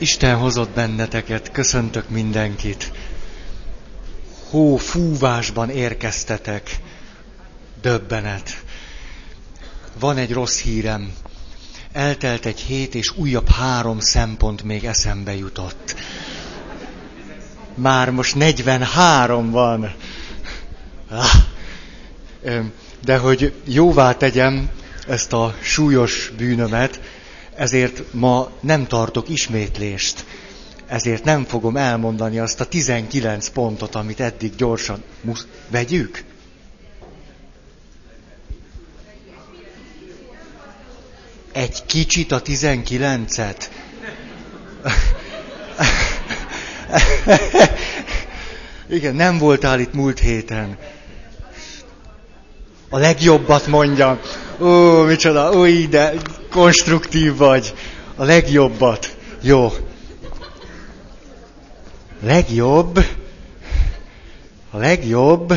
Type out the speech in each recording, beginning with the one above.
Isten hozott benneteket, köszöntök mindenkit. Hó fúvásban érkeztetek. Döbbenet. Van egy rossz hírem. Eltelt egy hét, és újabb három szempont még eszembe jutott. Már most 43 van. Ah. De hogy jóvá tegyem ezt a súlyos bűnömet, ezért ma nem tartok ismétlést. Ezért nem fogom elmondani azt a 19 pontot, amit eddig gyorsan musz... vegyük. Egy kicsit a 19-et. Igen, nem voltál itt múlt héten. A legjobbat mondja. Ó, micsoda, ó, de konstruktív vagy. A legjobbat. Jó. Legjobb. A legjobb.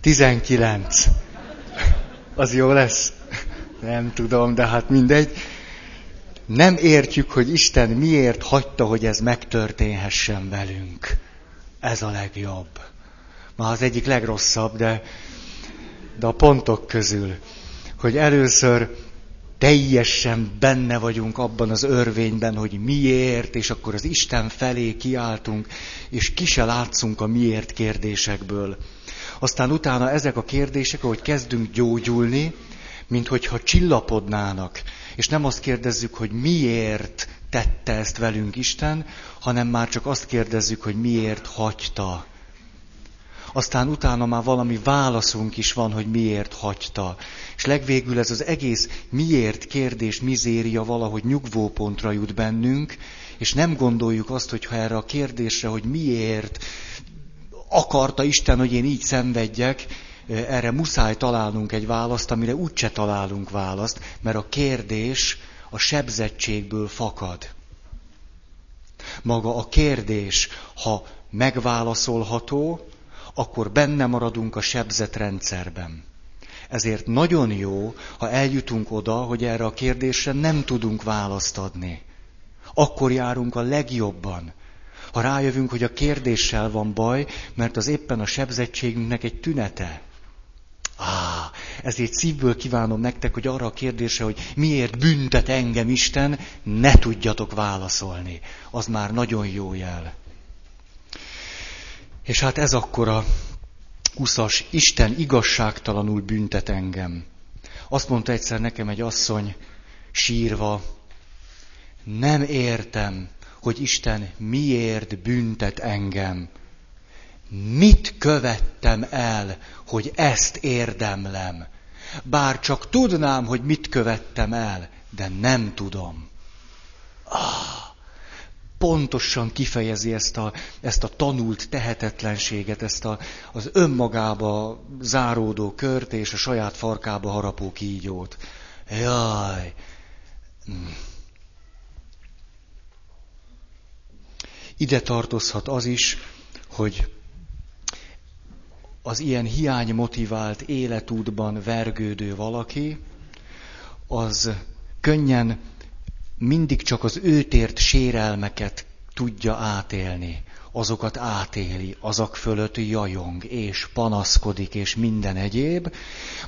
19. Az jó lesz? Nem tudom, de hát mindegy. Nem értjük, hogy Isten miért hagyta, hogy ez megtörténhessen velünk. Ez a legjobb. Ma az egyik legrosszabb, de de a pontok közül, hogy először teljesen benne vagyunk abban az örvényben, hogy miért, és akkor az Isten felé kiáltunk, és ki se látszunk a miért kérdésekből. Aztán utána ezek a kérdések, ahogy kezdünk gyógyulni, mint hogyha csillapodnának, és nem azt kérdezzük, hogy miért tette ezt velünk Isten, hanem már csak azt kérdezzük, hogy miért hagyta aztán utána már valami válaszunk is van, hogy miért hagyta. És legvégül ez az egész miért kérdés, mizéria valahogy nyugvópontra jut bennünk, és nem gondoljuk azt, hogy ha erre a kérdésre, hogy miért akarta Isten, hogy én így szenvedjek, erre muszáj találnunk egy választ, amire úgyse találunk választ, mert a kérdés a sebzettségből fakad. Maga a kérdés, ha megválaszolható, akkor benne maradunk a sebzett rendszerben. Ezért nagyon jó, ha eljutunk oda, hogy erre a kérdésre nem tudunk választ adni. Akkor járunk a legjobban. Ha rájövünk, hogy a kérdéssel van baj, mert az éppen a sebzettségünknek egy tünete. Á, ezért szívből kívánom nektek, hogy arra a kérdésre, hogy miért büntet engem Isten, ne tudjatok válaszolni. Az már nagyon jó jel. És hát ez akkor a uszas, Isten igazságtalanul büntet engem. Azt mondta egyszer nekem egy asszony, sírva, nem értem, hogy Isten miért büntet engem. Mit követtem el, hogy ezt érdemlem? Bár csak tudnám, hogy mit követtem el, de nem tudom. Ah, pontosan kifejezi ezt a, ezt a tanult tehetetlenséget, ezt a, az önmagába záródó kört és a saját farkába harapó kígyót. Jaj! Hmm. Ide tartozhat az is, hogy az ilyen hiány motivált életútban vergődő valaki, az könnyen mindig csak az őt ért sérelmeket tudja átélni. Azokat átéli, azok fölött jajong, és panaszkodik, és minden egyéb.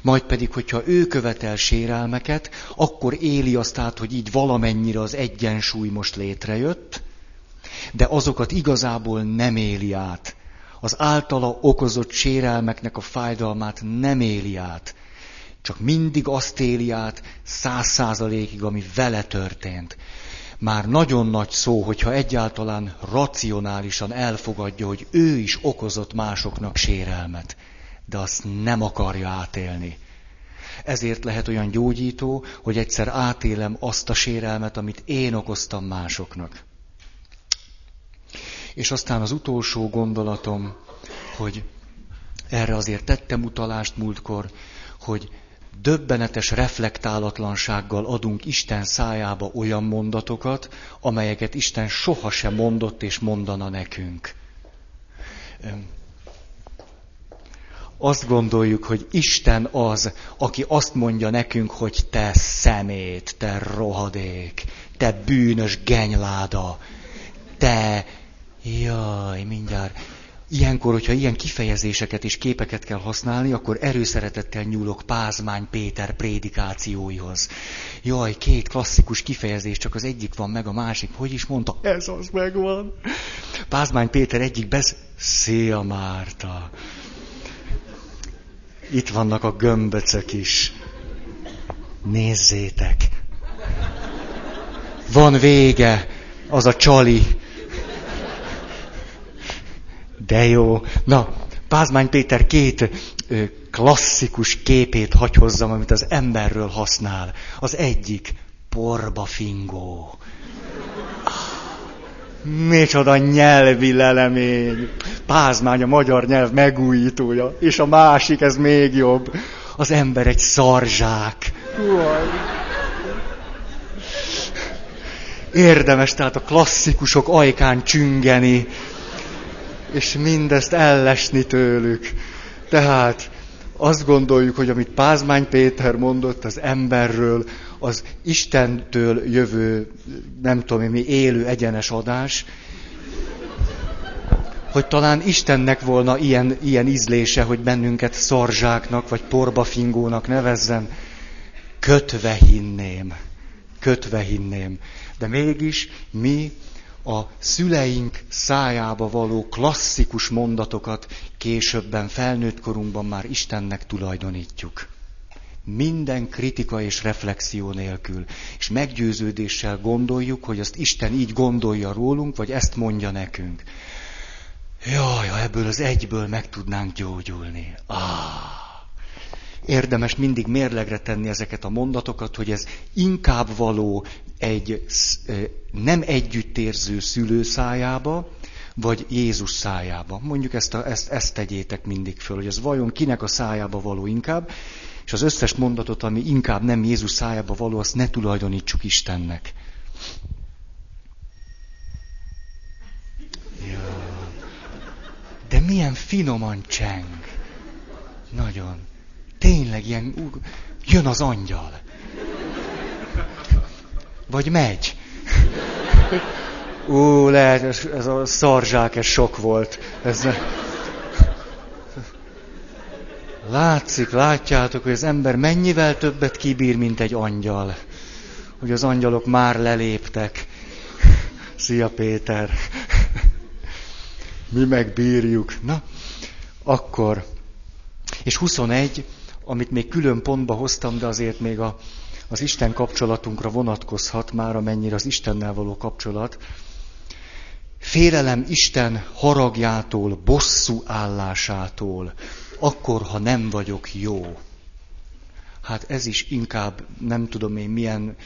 Majd pedig, hogyha ő követel sérelmeket, akkor éli azt át, hogy így valamennyire az egyensúly most létrejött, de azokat igazából nem éli át. Az általa okozott sérelmeknek a fájdalmát nem éli át csak mindig azt éli át száz százalékig, ami vele történt. Már nagyon nagy szó, hogyha egyáltalán racionálisan elfogadja, hogy ő is okozott másoknak sérelmet, de azt nem akarja átélni. Ezért lehet olyan gyógyító, hogy egyszer átélem azt a sérelmet, amit én okoztam másoknak. És aztán az utolsó gondolatom, hogy erre azért tettem utalást múltkor, hogy döbbenetes reflektálatlansággal adunk Isten szájába olyan mondatokat, amelyeket Isten sohasem mondott és mondana nekünk. azt gondoljuk, hogy Isten az, aki azt mondja nekünk, hogy te szemét, te rohadék, te bűnös genyláda, te, jaj, mindjárt, Ilyenkor, hogyha ilyen kifejezéseket és képeket kell használni, akkor erőszeretettel nyúlok Pázmány Péter prédikációihoz. Jaj, két klasszikus kifejezés, csak az egyik van meg, a másik, hogy is mondta? Ez az megvan. Pázmány Péter egyik besz... Szia Márta! Itt vannak a gömböcök is. Nézzétek! Van vége, az a csali, de jó. Na, Pázmány Péter két klasszikus képét hagy hozzam, amit az emberről használ. Az egyik, porba fingó. Micsoda nyelvi lelemény. Pázmány a magyar nyelv megújítója. És a másik, ez még jobb. Az ember egy szarzsák. Érdemes tehát a klasszikusok ajkán csüngeni és mindezt ellesni tőlük. Tehát azt gondoljuk, hogy amit Pázmány Péter mondott az emberről, az Istentől jövő, nem tudom mi, élő egyenes adás, hogy talán Istennek volna ilyen, ilyen ízlése, hogy bennünket szarzsáknak vagy porbafingónak nevezzen, kötve hinném. Kötve hinném. De mégis mi a szüleink szájába való klasszikus mondatokat későbben, felnőtt korunkban már Istennek tulajdonítjuk. Minden kritika és reflexió nélkül. És meggyőződéssel gondoljuk, hogy azt Isten így gondolja rólunk, vagy ezt mondja nekünk. Jaj, ha ebből az egyből meg tudnánk gyógyulni. Ah érdemes mindig mérlegre tenni ezeket a mondatokat, hogy ez inkább való egy nem együttérző szülő szájába, vagy Jézus szájába. Mondjuk ezt, a, ezt, ezt tegyétek mindig föl, hogy ez vajon kinek a szájába való inkább, és az összes mondatot, ami inkább nem Jézus szájába való, azt ne tulajdonítsuk Istennek. Ja. De milyen finoman cseng. Nagyon tényleg ilyen, jön az angyal. Vagy megy. Ú, lehet, ez a szarzsák, ez sok volt. Ez... Látszik, látjátok, hogy az ember mennyivel többet kibír, mint egy angyal. Hogy az angyalok már leléptek. Szia Péter! Mi megbírjuk. Na, akkor. És 21, amit még külön pontba hoztam, de azért még a, az Isten kapcsolatunkra vonatkozhat már, amennyire az Istennel való kapcsolat. Félelem Isten haragjától, bosszú állásától, akkor, ha nem vagyok jó. Hát ez is inkább nem tudom én milyen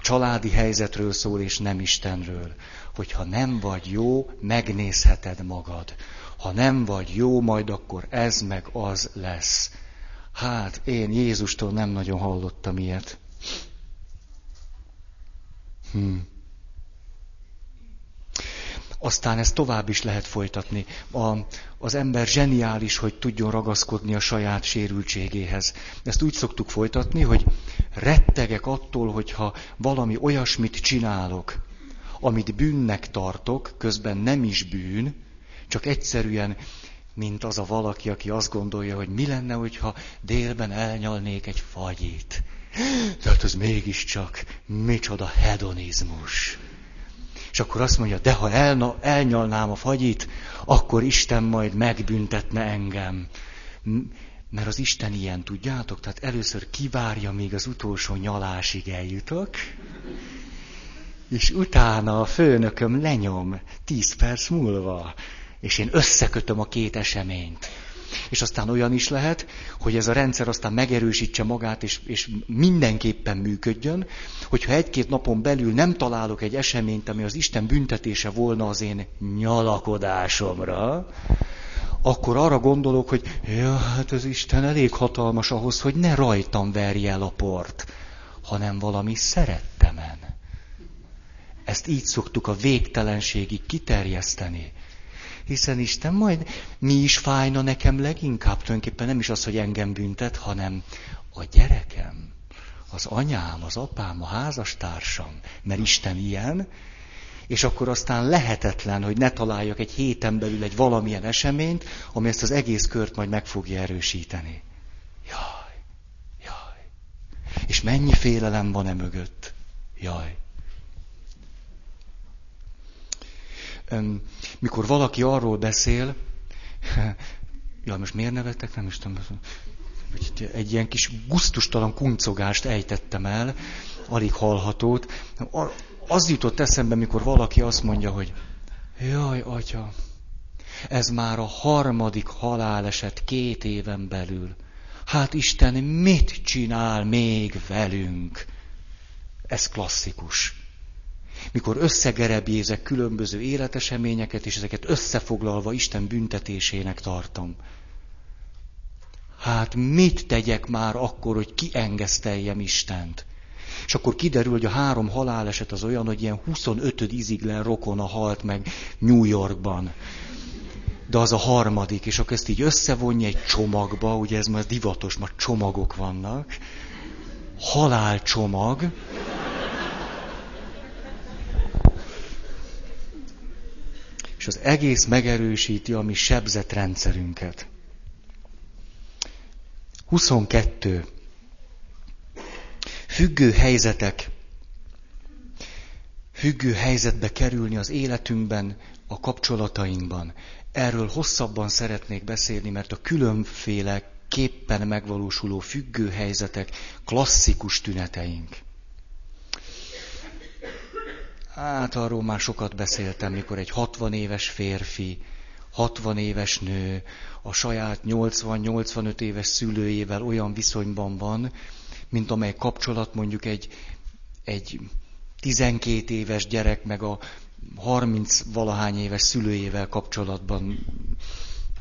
családi helyzetről szól, és nem Istenről. Hogyha nem vagy jó, megnézheted magad. Ha nem vagy jó, majd akkor ez meg az lesz. Hát, én Jézustól nem nagyon hallottam ilyet. Hm. Aztán ezt tovább is lehet folytatni. A, az ember zseniális, hogy tudjon ragaszkodni a saját sérültségéhez. Ezt úgy szoktuk folytatni, hogy rettegek attól, hogyha valami olyasmit csinálok, amit bűnnek tartok, közben nem is bűn, csak egyszerűen mint az a valaki, aki azt gondolja, hogy mi lenne, hogyha délben elnyalnék egy fagyit. Tehát az mégiscsak micsoda hedonizmus. És akkor azt mondja, de ha elna, elnyalnám a fagyit, akkor Isten majd megbüntetne engem. Mert az Isten ilyen, tudjátok? Tehát először kivárja, még az utolsó nyalásig eljutok, és utána a főnököm lenyom tíz perc múlva és én összekötöm a két eseményt. És aztán olyan is lehet, hogy ez a rendszer aztán megerősítse magát, és, és mindenképpen működjön, hogyha egy-két napon belül nem találok egy eseményt, ami az Isten büntetése volna az én nyalakodásomra, akkor arra gondolok, hogy ja, hát az Isten elég hatalmas ahhoz, hogy ne rajtam verje el a port, hanem valami szerettemen. Ezt így szoktuk a végtelenségig kiterjeszteni. Hiszen Isten majd mi is fájna nekem leginkább, tulajdonképpen nem is az, hogy engem büntet, hanem a gyerekem, az anyám, az apám, a házastársam, mert Isten ilyen, és akkor aztán lehetetlen, hogy ne találjak egy héten belül egy valamilyen eseményt, ami ezt az egész kört majd meg fogja erősíteni. Jaj, jaj. És mennyi félelem van e mögött? Jaj. Mikor valaki arról beszél, ja, most miért nevettek, nem is tudom, egy ilyen kis guztustalan kuncogást ejtettem el, alig hallhatót. Az jutott eszembe, mikor valaki azt mondja, hogy jaj, atya, ez már a harmadik haláleset két éven belül. Hát Isten mit csinál még velünk? Ez klasszikus. Mikor összegerebjézek különböző életeseményeket, és ezeket összefoglalva Isten büntetésének tartom. Hát mit tegyek már akkor, hogy kiengeszteljem Istent? És akkor kiderül, hogy a három haláleset az olyan, hogy ilyen 25 iziglen rokona halt meg New Yorkban. De az a harmadik, és akkor ezt így összevonja egy csomagba, ugye ez már divatos, már csomagok vannak. Halálcsomag. És az egész megerősíti a mi sebzett rendszerünket. 22. Függő helyzetek. Függő helyzetbe kerülni az életünkben, a kapcsolatainkban. Erről hosszabban szeretnék beszélni, mert a különféle képpen megvalósuló függő helyzetek klasszikus tüneteink. Hát arról már sokat beszéltem, mikor egy 60 éves férfi, 60 éves nő a saját 80-85 éves szülőjével olyan viszonyban van, mint amely kapcsolat mondjuk egy, egy 12 éves gyerek meg a 30 valahány éves szülőjével kapcsolatban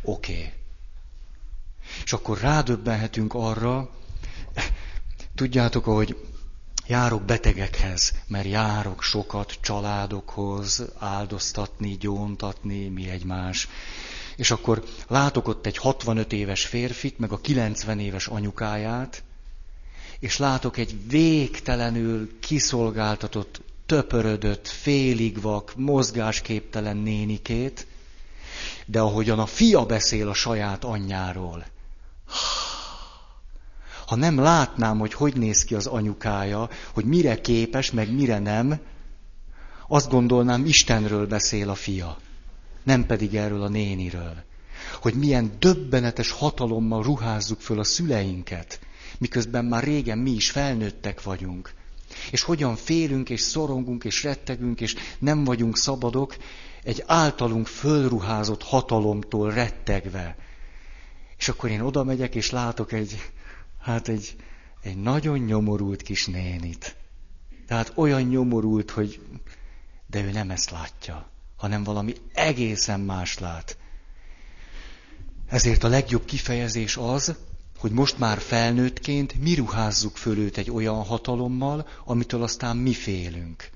oké. Okay. És akkor rádöbbenhetünk arra, tudjátok, hogy járok betegekhez, mert járok sokat családokhoz, áldoztatni, gyóntatni, mi egymás. És akkor látok ott egy 65 éves férfit, meg a 90 éves anyukáját, és látok egy végtelenül kiszolgáltatott, töpörödött, félig vak, mozgásképtelen nénikét, de ahogyan a fia beszél a saját anyjáról, ha nem látnám, hogy hogy néz ki az anyukája, hogy mire képes, meg mire nem, azt gondolnám, Istenről beszél a fia, nem pedig erről a néniről. Hogy milyen döbbenetes hatalommal ruházzuk föl a szüleinket, miközben már régen mi is felnőttek vagyunk. És hogyan félünk, és szorongunk, és rettegünk, és nem vagyunk szabadok egy általunk fölruházott hatalomtól rettegve. És akkor én oda megyek, és látok egy, hát egy, egy nagyon nyomorult kis nénit. Tehát olyan nyomorult, hogy de ő nem ezt látja, hanem valami egészen más lát. Ezért a legjobb kifejezés az, hogy most már felnőttként mi ruházzuk föl őt egy olyan hatalommal, amitől aztán mi félünk,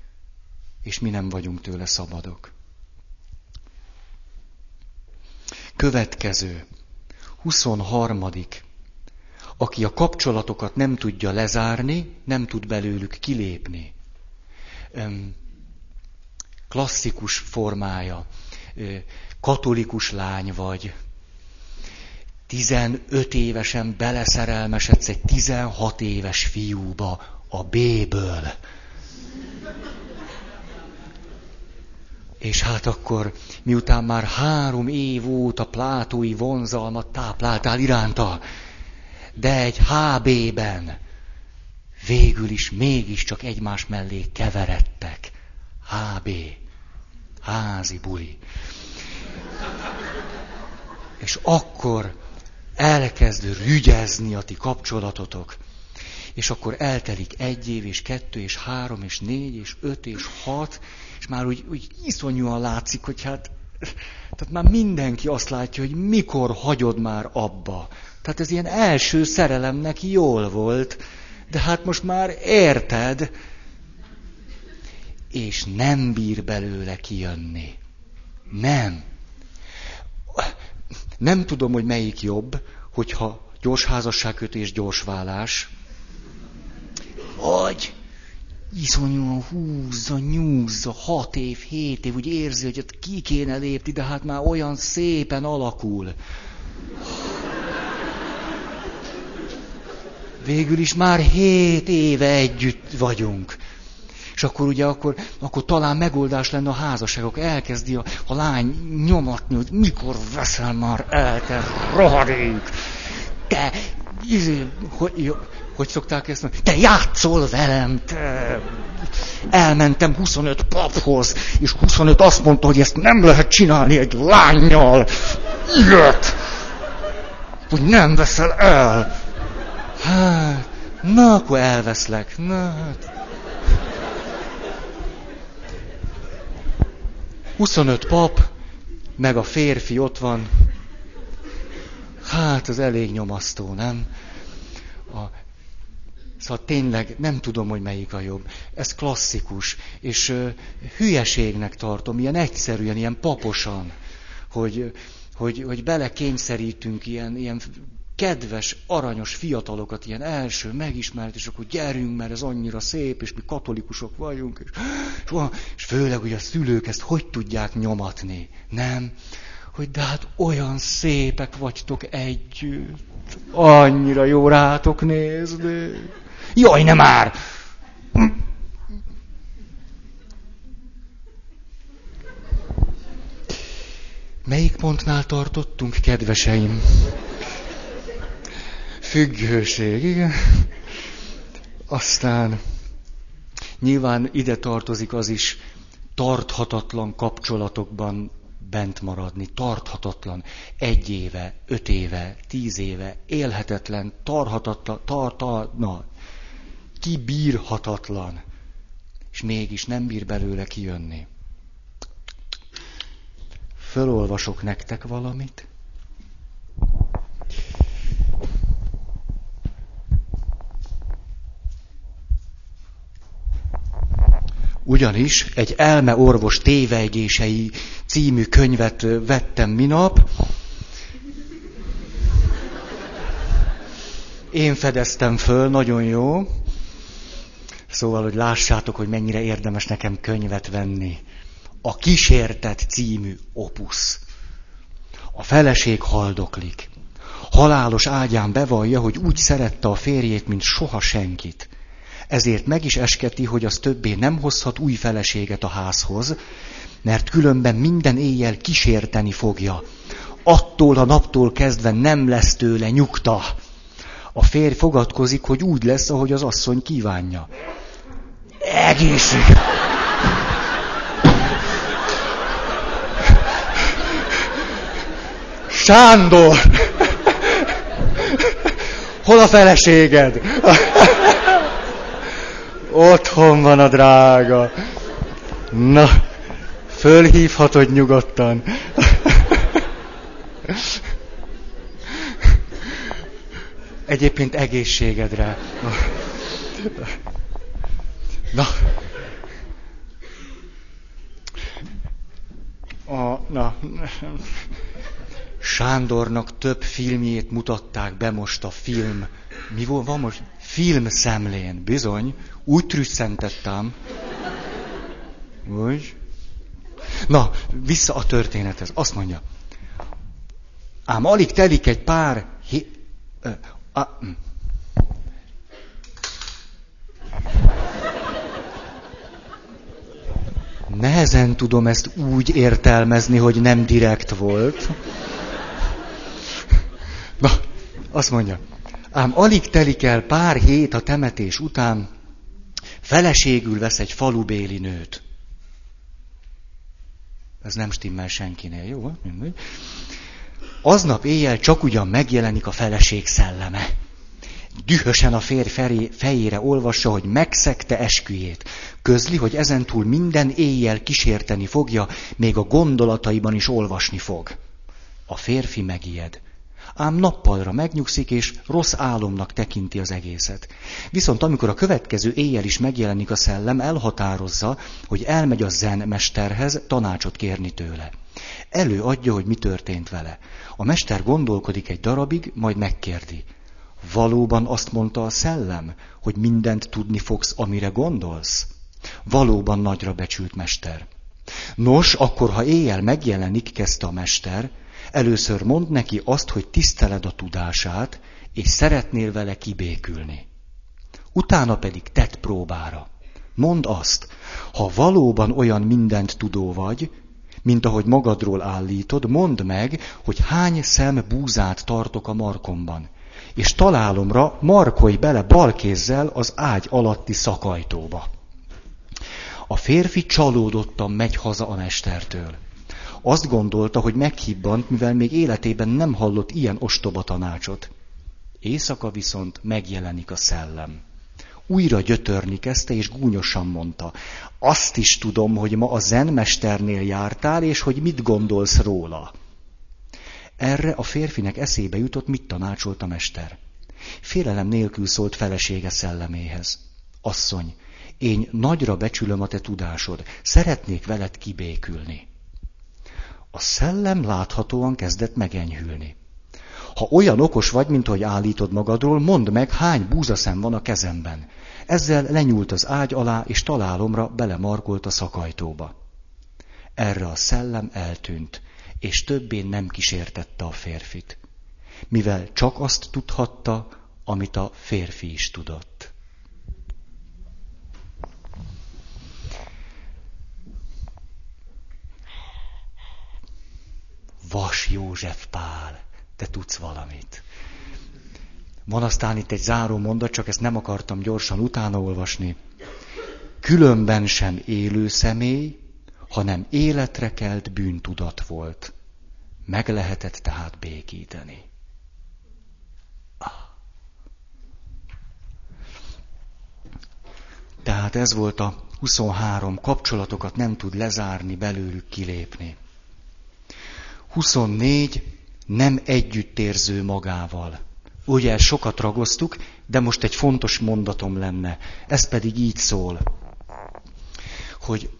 és mi nem vagyunk tőle szabadok. Következő, 23. Aki a kapcsolatokat nem tudja lezárni, nem tud belőlük kilépni. Klasszikus formája. Katolikus lány vagy, 15 évesen beleszerelmesedsz egy 16 éves fiúba a B-ből. És hát akkor, miután már három év óta plátói vonzalmat tápláltál iránta, de egy HB-ben végül is mégiscsak egymás mellé keveredtek. HB. Házi buli. És akkor elkezd rügyezni a ti kapcsolatotok. És akkor eltelik egy év, és kettő, és három, és négy, és öt, és hat, és már úgy, úgy iszonyúan látszik, hogy hát, tehát már mindenki azt látja, hogy mikor hagyod már abba. Tehát ez ilyen első szerelemnek jól volt, de hát most már érted, és nem bír belőle kijönni. Nem. nem tudom, hogy melyik jobb, hogyha gyors házasságkötés, gyors vállás, vagy iszonyúan húzza, nyúzza, hat év, hét év, úgy érzi, hogy ott ki kéne lépni, de hát már olyan szépen alakul. Végül is már hét éve együtt vagyunk. És akkor ugye akkor, akkor talán megoldás lenne a házasságok. Elkezdi a, a lány nyomatni, hogy mikor veszel már el, te rohadék! Te, izé, hogy, hogy szokták ezt mondani? Te játszol velem, te... Elmentem 25 paphoz, és 25 azt mondta, hogy ezt nem lehet csinálni egy lányjal. Ilyet! Hogy nem veszel el. Hát, na, akkor elveszlek. Na, hát. 25 pap, meg a férfi ott van. Hát, az elég nyomasztó, nem? A, szóval tényleg nem tudom, hogy melyik a jobb. Ez klasszikus, és uh, hülyeségnek tartom, ilyen egyszerűen, ilyen paposan, hogy, hogy, hogy belekényszerítünk ilyen, ilyen kedves, aranyos fiatalokat, ilyen első megismert, és akkor gyerünk, mert ez annyira szép, és mi katolikusok vagyunk, és, és főleg, hogy a szülők ezt hogy tudják nyomatni, nem? Hogy de hát olyan szépek vagytok együtt, annyira jó rátok nézni. Jaj, nem már! Melyik pontnál tartottunk, kedveseim? Függőség, igen. Aztán nyilván ide tartozik az is, tarthatatlan kapcsolatokban bent maradni, tarthatatlan, egy éve, öt éve, tíz éve, élhetetlen, tarhatatlan, tarta, na, kibírhatatlan, és mégis nem bír belőle kijönni. Fölolvasok nektek valamit. Ugyanis egy elmeorvos tévejgései című könyvet vettem minap. Én fedeztem föl, nagyon jó. Szóval, hogy lássátok, hogy mennyire érdemes nekem könyvet venni. A kísértet című opusz. A feleség haldoklik. Halálos ágyán bevallja, hogy úgy szerette a férjét, mint soha senkit ezért meg is esketi, hogy az többé nem hozhat új feleséget a házhoz, mert különben minden éjjel kísérteni fogja. Attól a naptól kezdve nem lesz tőle nyugta. A férj fogadkozik, hogy úgy lesz, ahogy az asszony kívánja. Egészség! Sándor! Hol a feleséged? Otthon van a drága. Na, fölhívhatod nyugodtan. Egyébként egészségedre. Na. A, na. Sándornak több filmjét mutatták be most a film. Mi volt, van most? Filmszemlén, bizony. Úgy trüsszentettem. Úgy. Na, vissza a történethez. Azt mondja. Ám alig telik egy pár... Hi... Ö, a... Hm. Nehezen tudom ezt úgy értelmezni, hogy nem direkt volt. Na, azt mondja. Ám alig telik el pár hét a temetés után, Feleségül vesz egy falubéli nőt. Ez nem stimmel senkinél, jó? Mindegy. Aznap éjjel csak ugyan megjelenik a feleség szelleme. Dühösen a férj fejére olvassa, hogy megszegte esküjét. Közli, hogy ezentúl minden éjjel kísérteni fogja, még a gondolataiban is olvasni fog. A férfi megijed ám nappalra megnyugszik, és rossz álomnak tekinti az egészet. Viszont amikor a következő éjjel is megjelenik a szellem, elhatározza, hogy elmegy a zen mesterhez tanácsot kérni tőle. Előadja, hogy mi történt vele. A mester gondolkodik egy darabig, majd megkérdi. Valóban azt mondta a szellem, hogy mindent tudni fogsz, amire gondolsz? Valóban nagyra becsült mester. Nos, akkor ha éjjel megjelenik, kezdte a mester, először mond neki azt, hogy tiszteled a tudását, és szeretnél vele kibékülni. Utána pedig tett próbára. Mondd azt, ha valóban olyan mindent tudó vagy, mint ahogy magadról állítod, mondd meg, hogy hány szem búzát tartok a markomban. És találomra markolj bele balkézzel az ágy alatti szakajtóba. A férfi csalódottan megy haza a mestertől. Azt gondolta, hogy meghibbant, mivel még életében nem hallott ilyen ostoba tanácsot. Éjszaka viszont megjelenik a szellem. Újra gyötörni kezdte, és gúnyosan mondta. Azt is tudom, hogy ma a zenmesternél jártál, és hogy mit gondolsz róla. Erre a férfinek eszébe jutott, mit tanácsolt a mester. Félelem nélkül szólt felesége szelleméhez. Asszony, én nagyra becsülöm a te tudásod, szeretnék veled kibékülni. A szellem láthatóan kezdett megenyhülni. Ha olyan okos vagy, mint hogy állítod magadról, mondd meg, hány búzaszem van a kezemben. Ezzel lenyúlt az ágy alá, és találomra belemarkolt a szakajtóba. Erre a szellem eltűnt, és többé nem kísértette a férfit, mivel csak azt tudhatta, amit a férfi is tudott. Vas József Pál te tudsz valamit. Van aztán itt egy záró mondat, csak ezt nem akartam gyorsan utána olvasni. Különben sem élő személy, hanem életre kelt bűntudat volt. Meg lehetett tehát békíteni. Tehát ez volt a 23 kapcsolatokat nem tud lezárni, belőlük kilépni. 24 nem együttérző magával. Ugye sokat ragoztuk, de most egy fontos mondatom lenne. Ez pedig így szól, hogy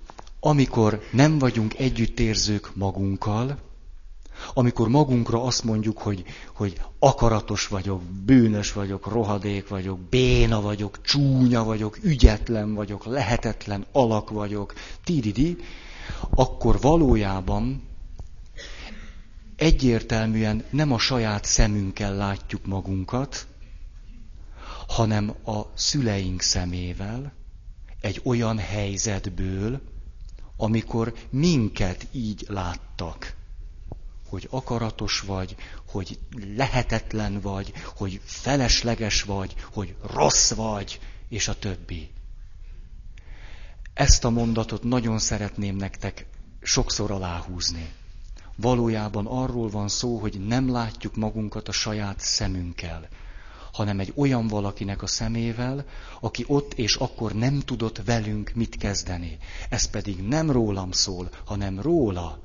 amikor nem vagyunk együttérzők magunkkal, amikor magunkra azt mondjuk, hogy, hogy akaratos vagyok, bűnös vagyok, rohadék vagyok, béna vagyok, csúnya vagyok, ügyetlen vagyok, lehetetlen alak vagyok, tididi, akkor valójában egyértelműen nem a saját szemünkkel látjuk magunkat, hanem a szüleink szemével, egy olyan helyzetből, amikor minket így láttak, hogy akaratos vagy, hogy lehetetlen vagy, hogy felesleges vagy, hogy rossz vagy, és a többi. Ezt a mondatot nagyon szeretném nektek sokszor aláhúzni. Valójában arról van szó, hogy nem látjuk magunkat a saját szemünkkel, hanem egy olyan valakinek a szemével, aki ott és akkor nem tudott velünk mit kezdeni. Ez pedig nem rólam szól, hanem róla.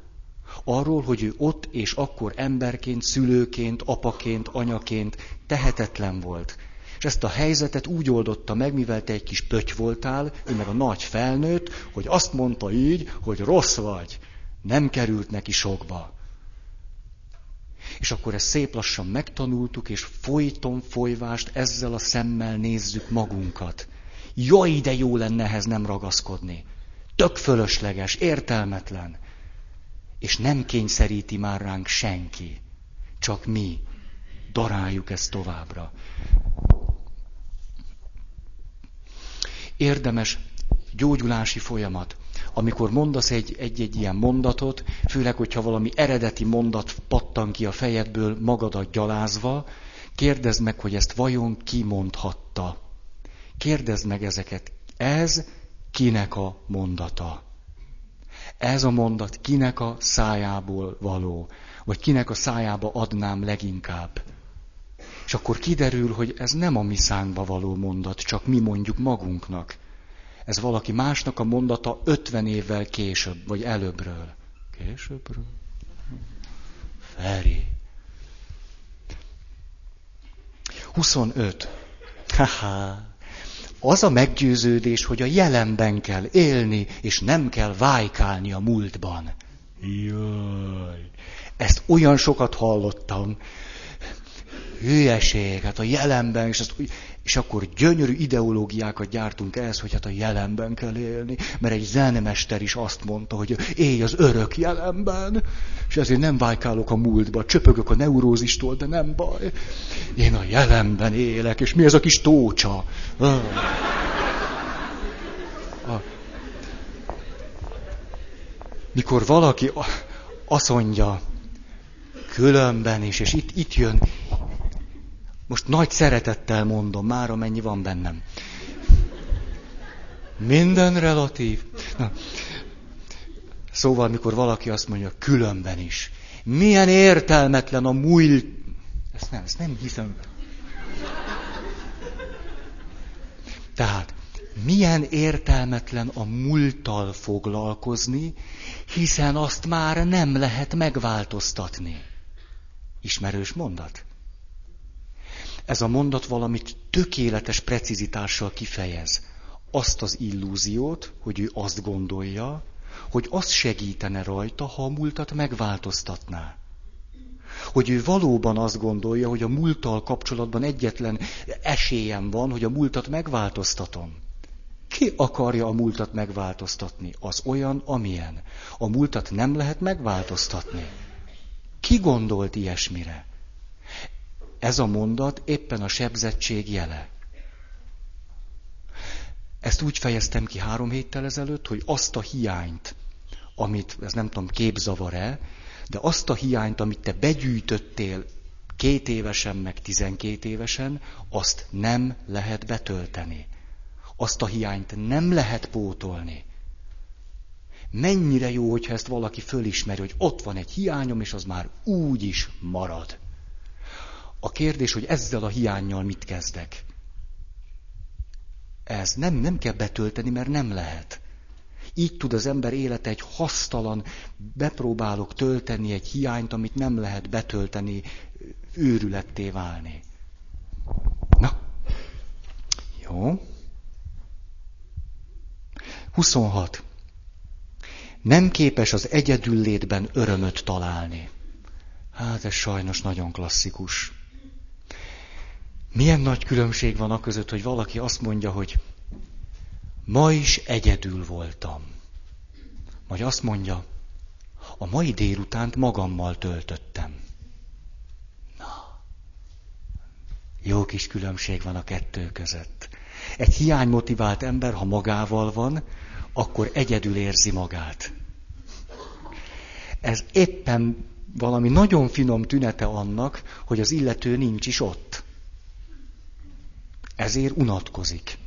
Arról, hogy ő ott és akkor emberként, szülőként, apaként, anyaként tehetetlen volt. És ezt a helyzetet úgy oldotta meg, mivel te egy kis pöty voltál, ő meg a nagy felnőtt, hogy azt mondta így, hogy rossz vagy nem került neki sokba. És akkor ezt szép lassan megtanultuk, és folyton folyvást ezzel a szemmel nézzük magunkat. Jaj, de jó lenne ehhez nem ragaszkodni. Tök fölösleges, értelmetlen. És nem kényszeríti már ránk senki. Csak mi daráljuk ezt továbbra. Érdemes gyógyulási folyamat amikor mondasz egy, egy-egy ilyen mondatot, főleg, hogyha valami eredeti mondat pattan ki a fejedből magadat gyalázva, kérdezd meg, hogy ezt vajon ki mondhatta. Kérdezd meg ezeket. Ez kinek a mondata? Ez a mondat kinek a szájából való? Vagy kinek a szájába adnám leginkább? És akkor kiderül, hogy ez nem a mi szánkba való mondat, csak mi mondjuk magunknak. Ez valaki másnak a mondata 50 évvel később, vagy előbbről. Későbbről? Feri. 25. Haha. Az a meggyőződés, hogy a jelenben kell élni, és nem kell vájkálni a múltban. Jaj. Ezt olyan sokat hallottam. Hülyeség, hát a jelenben, és, ezt, és akkor gyönyörű ideológiákat gyártunk ehhez, hogy hát a jelenben kell élni, mert egy zenemester is azt mondta, hogy élj az örök jelenben, és ezért nem vájkálok a múltba, csöpögök a neurózistól, de nem baj. Én a jelenben élek, és mi ez a kis tócsa? Ah. mikor valaki azt mondja, különben is, és itt, itt jön, most nagy szeretettel mondom, már amennyi van bennem. Minden relatív. Na. Szóval, mikor valaki azt mondja, különben is. Milyen értelmetlen a múlt. Ezt nem, ezt nem hiszem. Tehát, milyen értelmetlen a múlttal foglalkozni, hiszen azt már nem lehet megváltoztatni. Ismerős mondat? Ez a mondat valamit tökéletes precizitással kifejez. Azt az illúziót, hogy ő azt gondolja, hogy az segítene rajta, ha a múltat megváltoztatná. Hogy ő valóban azt gondolja, hogy a múlttal kapcsolatban egyetlen esélyem van, hogy a múltat megváltoztatom. Ki akarja a múltat megváltoztatni? Az olyan, amilyen. A múltat nem lehet megváltoztatni. Ki gondolt ilyesmire? Ez a mondat éppen a sebzettség jele. Ezt úgy fejeztem ki három héttel ezelőtt, hogy azt a hiányt, amit, ez nem tudom, képzavar-e, de azt a hiányt, amit te begyűjtöttél két évesen, meg tizenkét évesen, azt nem lehet betölteni. Azt a hiányt nem lehet pótolni. Mennyire jó, hogyha ezt valaki fölismeri, hogy ott van egy hiányom, és az már úgy is marad. A kérdés, hogy ezzel a hiányjal mit kezdek. Ez nem, nem kell betölteni, mert nem lehet. Így tud az ember élete egy hasztalan, bepróbálok tölteni egy hiányt, amit nem lehet betölteni, őrületté válni. Na, jó. 26. Nem képes az egyedül létben örömöt találni. Hát ez sajnos nagyon klasszikus. Milyen nagy különbség van a között, hogy valaki azt mondja, hogy ma is egyedül voltam. Vagy azt mondja, a mai délutánt magammal töltöttem. Na, jó kis különbség van a kettő között. Egy hiánymotivált ember, ha magával van, akkor egyedül érzi magát. Ez éppen valami nagyon finom tünete annak, hogy az illető nincs is ott. Ezért unatkozik.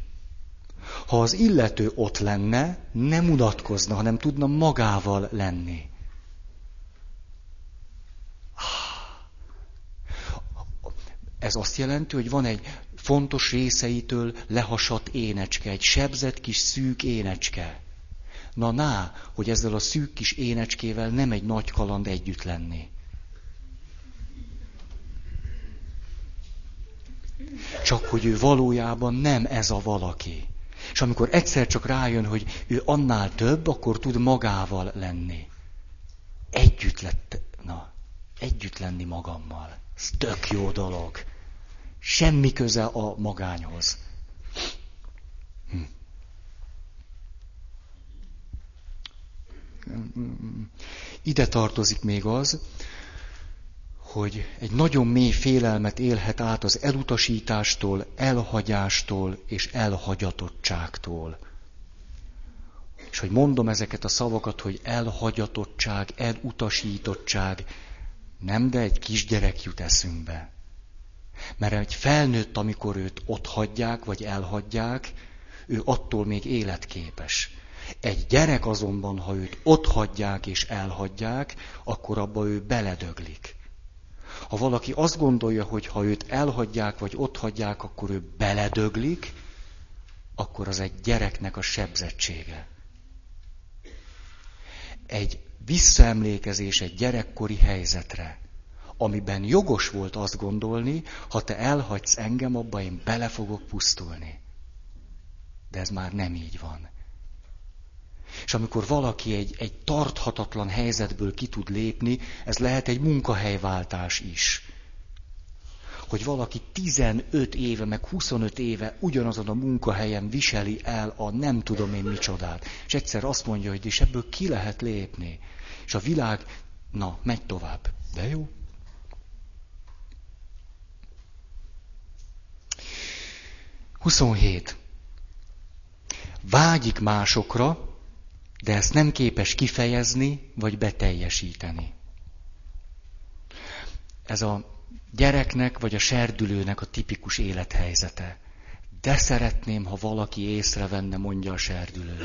Ha az illető ott lenne, nem unatkozna, hanem tudna magával lenni. Ez azt jelenti, hogy van egy fontos részeitől lehasadt énecske, egy sebzett kis szűk énecske. Na ná, hogy ezzel a szűk kis énecskével nem egy nagy kaland együtt lenni. Csak hogy ő valójában nem ez a valaki. És amikor egyszer csak rájön, hogy ő annál több, akkor tud magával lenni. Együtt lett, na, együtt lenni magammal. Ez tök jó dolog. Semmi köze a magányhoz. Hm. Ide tartozik még az, hogy egy nagyon mély félelmet élhet át az elutasítástól, elhagyástól és elhagyatottságtól. És hogy mondom ezeket a szavakat, hogy elhagyatottság, elutasítottság, nem, de egy kisgyerek jut eszünkbe. Mert egy felnőtt, amikor őt ott hagyják, vagy elhagyják, ő attól még életképes. Egy gyerek azonban, ha őt ott hagyják és elhagyják, akkor abba ő beledöglik. Ha valaki azt gondolja, hogy ha őt elhagyják vagy ott hagyják, akkor ő beledöglik, akkor az egy gyereknek a sebzettsége. Egy visszaemlékezés egy gyerekkori helyzetre, amiben jogos volt azt gondolni, ha te elhagysz engem, abba én bele fogok pusztulni. De ez már nem így van. És amikor valaki egy, egy tarthatatlan helyzetből ki tud lépni, ez lehet egy munkahelyváltás is. Hogy valaki 15 éve, meg 25 éve ugyanazon a munkahelyen viseli el a nem tudom én micsodát. És egyszer azt mondja, hogy és ebből ki lehet lépni. És a világ, na, megy tovább. De jó. Huszonhét. Vágyik másokra, de ezt nem képes kifejezni vagy beteljesíteni. Ez a gyereknek vagy a serdülőnek a tipikus élethelyzete. De szeretném, ha valaki észrevenne, mondja a serdülő.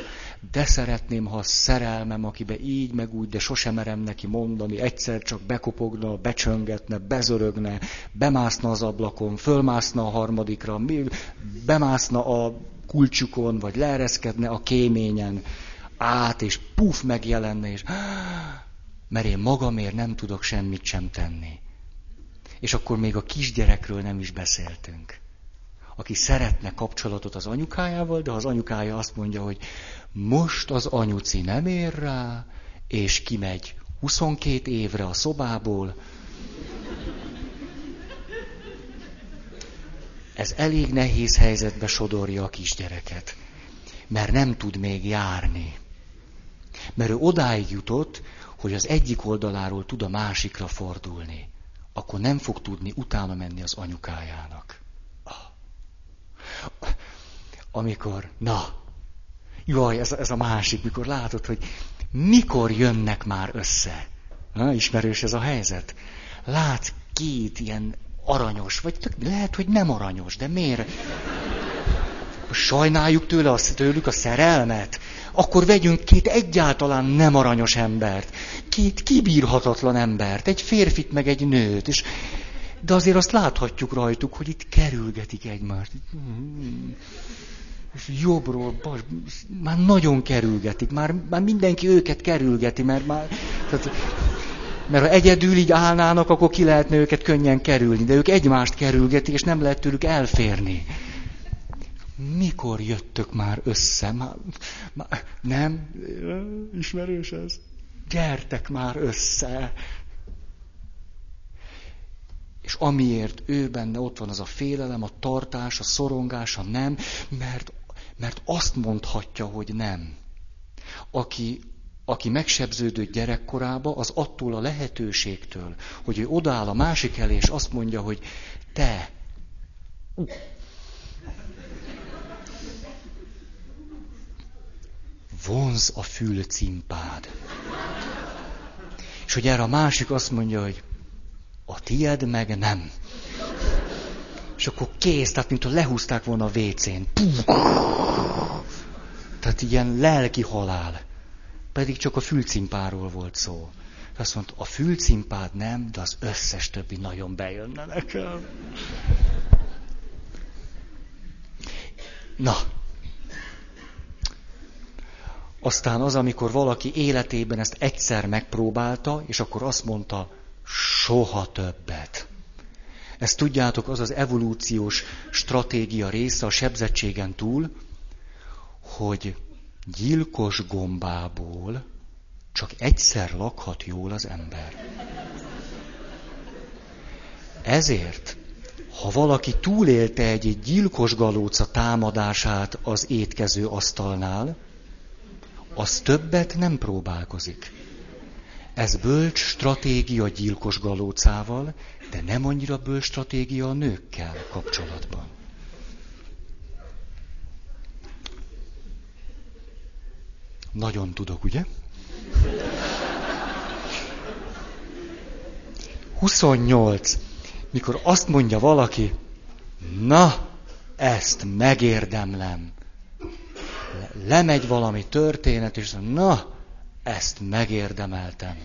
De szeretném, ha a szerelmem, akibe így meg úgy, de sosem merem neki mondani, egyszer csak bekopogna, becsöngetne, bezörögne, bemászna az ablakon, fölmászna a harmadikra, bemászna a kulcsukon, vagy leereszkedne a kéményen át, és puf megjelenne, és mert én magamért nem tudok semmit sem tenni. És akkor még a kisgyerekről nem is beszéltünk. Aki szeretne kapcsolatot az anyukájával, de az anyukája azt mondja, hogy most az anyuci nem ér rá, és kimegy 22 évre a szobából. Ez elég nehéz helyzetbe sodorja a kisgyereket, mert nem tud még járni. Mert ő odáig jutott, hogy az egyik oldaláról tud a másikra fordulni. Akkor nem fog tudni utána menni az anyukájának. Amikor, na, jaj, ez, ez a másik, mikor látod, hogy mikor jönnek már össze. Na, ismerős ez a helyzet. Látsz két ilyen aranyos, vagy lehet, hogy nem aranyos, de miért? Sajnáljuk tőle a, tőlük a szerelmet? akkor vegyünk két egyáltalán nem aranyos embert, két kibírhatatlan embert, egy férfit meg egy nőt, és de azért azt láthatjuk rajtuk, hogy itt kerülgetik egymást. És jobbról, bas, már nagyon kerülgetik, már, már mindenki őket kerülgeti, mert már... Tehát, mert ha egyedül így állnának, akkor ki lehetne őket könnyen kerülni, de ők egymást kerülgetik, és nem lehet tőlük elférni mikor jöttök már össze? Már, már, nem? Ismerős ez? Gyertek már össze! És amiért ő benne ott van az a félelem, a tartás, a szorongás, a nem, mert, mert azt mondhatja, hogy nem. Aki, aki megsebződött gyerekkorába, az attól a lehetőségtől, hogy ő odaáll a másik elé, és azt mondja, hogy te, vonz a fülcimpád. És hogy erre a másik azt mondja, hogy a tied meg nem. És akkor kész, tehát mintha lehúzták volna a vécén. Tehát ilyen lelki halál. Pedig csak a fülcimpáról volt szó. Azt mondta, a fülcimpád nem, de az összes többi nagyon bejönne nekem. Na, aztán az, amikor valaki életében ezt egyszer megpróbálta, és akkor azt mondta, soha többet. Ezt tudjátok, az az evolúciós stratégia része a sebzettségen túl, hogy gyilkos gombából csak egyszer lakhat jól az ember. Ezért, ha valaki túlélte egy gyilkos galóca támadását az étkező asztalnál, az többet nem próbálkozik. Ez bölcs stratégia gyilkos galócával, de nem annyira bölcs stratégia a nőkkel kapcsolatban. Nagyon tudok, ugye? 28. Mikor azt mondja valaki, na, ezt megérdemlem lemegy valami történet, és na, ezt megérdemeltem.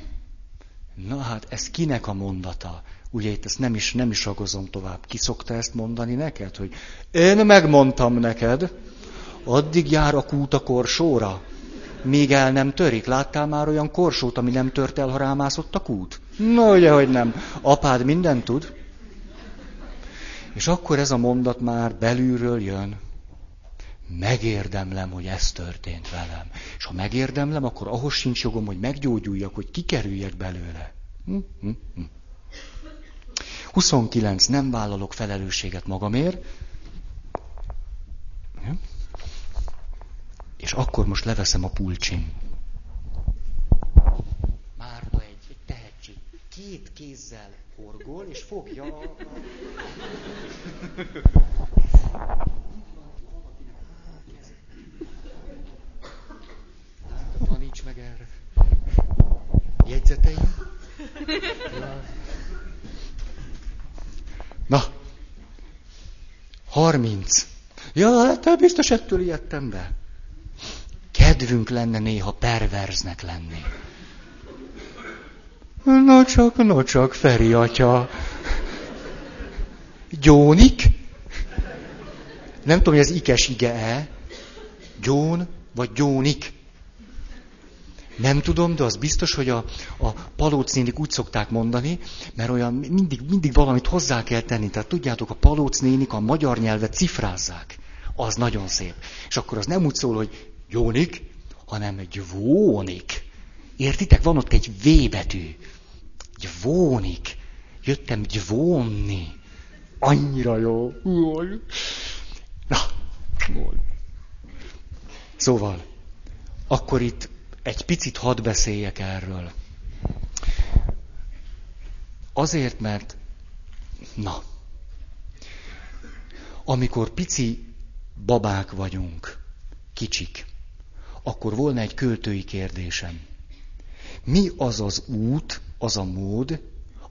Na hát, ez kinek a mondata? Ugye itt ezt nem is, nem is ragozom tovább. Ki szokta ezt mondani neked, hogy én megmondtam neked, addig jár a kút a korsóra, míg el nem törik. Láttál már olyan korsót, ami nem tört el, ha rámászott a kút? No, ugye, hogy nem. Apád mindent tud. És akkor ez a mondat már belülről jön megérdemlem, hogy ez történt velem. És ha megérdemlem, akkor ahhoz sincs jogom, hogy meggyógyuljak, hogy kikerüljek belőle. Hm, hm, hm. 29. Nem vállalok felelősséget magamért. És akkor most leveszem a pulcsim. Márta egy, egy tehetség. Két kézzel horgol, és fogja a... Taníts meg erre. Jegyzeteim? Na, harminc. Ja, hát biztos ettől ijedtem be. Kedvünk lenne néha perverznek lenni. No csak, no csak, Feri atya. Gyónik? Nem tudom, hogy ez ikes ige-e. Gyón vagy gyónik? Nem tudom, de az biztos, hogy a, a palóc úgy szokták mondani, mert olyan mindig, mindig valamit hozzá kell tenni. Tehát tudjátok, a palóc nénik a magyar nyelvet cifrázzák. Az nagyon szép. És akkor az nem úgy szól, hogy jónik, hanem gyvónik. Értitek? Van ott egy V betű. Gyvónik. Jöttem gyvónni. Annyira jó. Na, Szóval, akkor itt egy picit hadd beszéljek erről. Azért, mert, na, amikor pici babák vagyunk, kicsik, akkor volna egy költői kérdésem. Mi az az út, az a mód,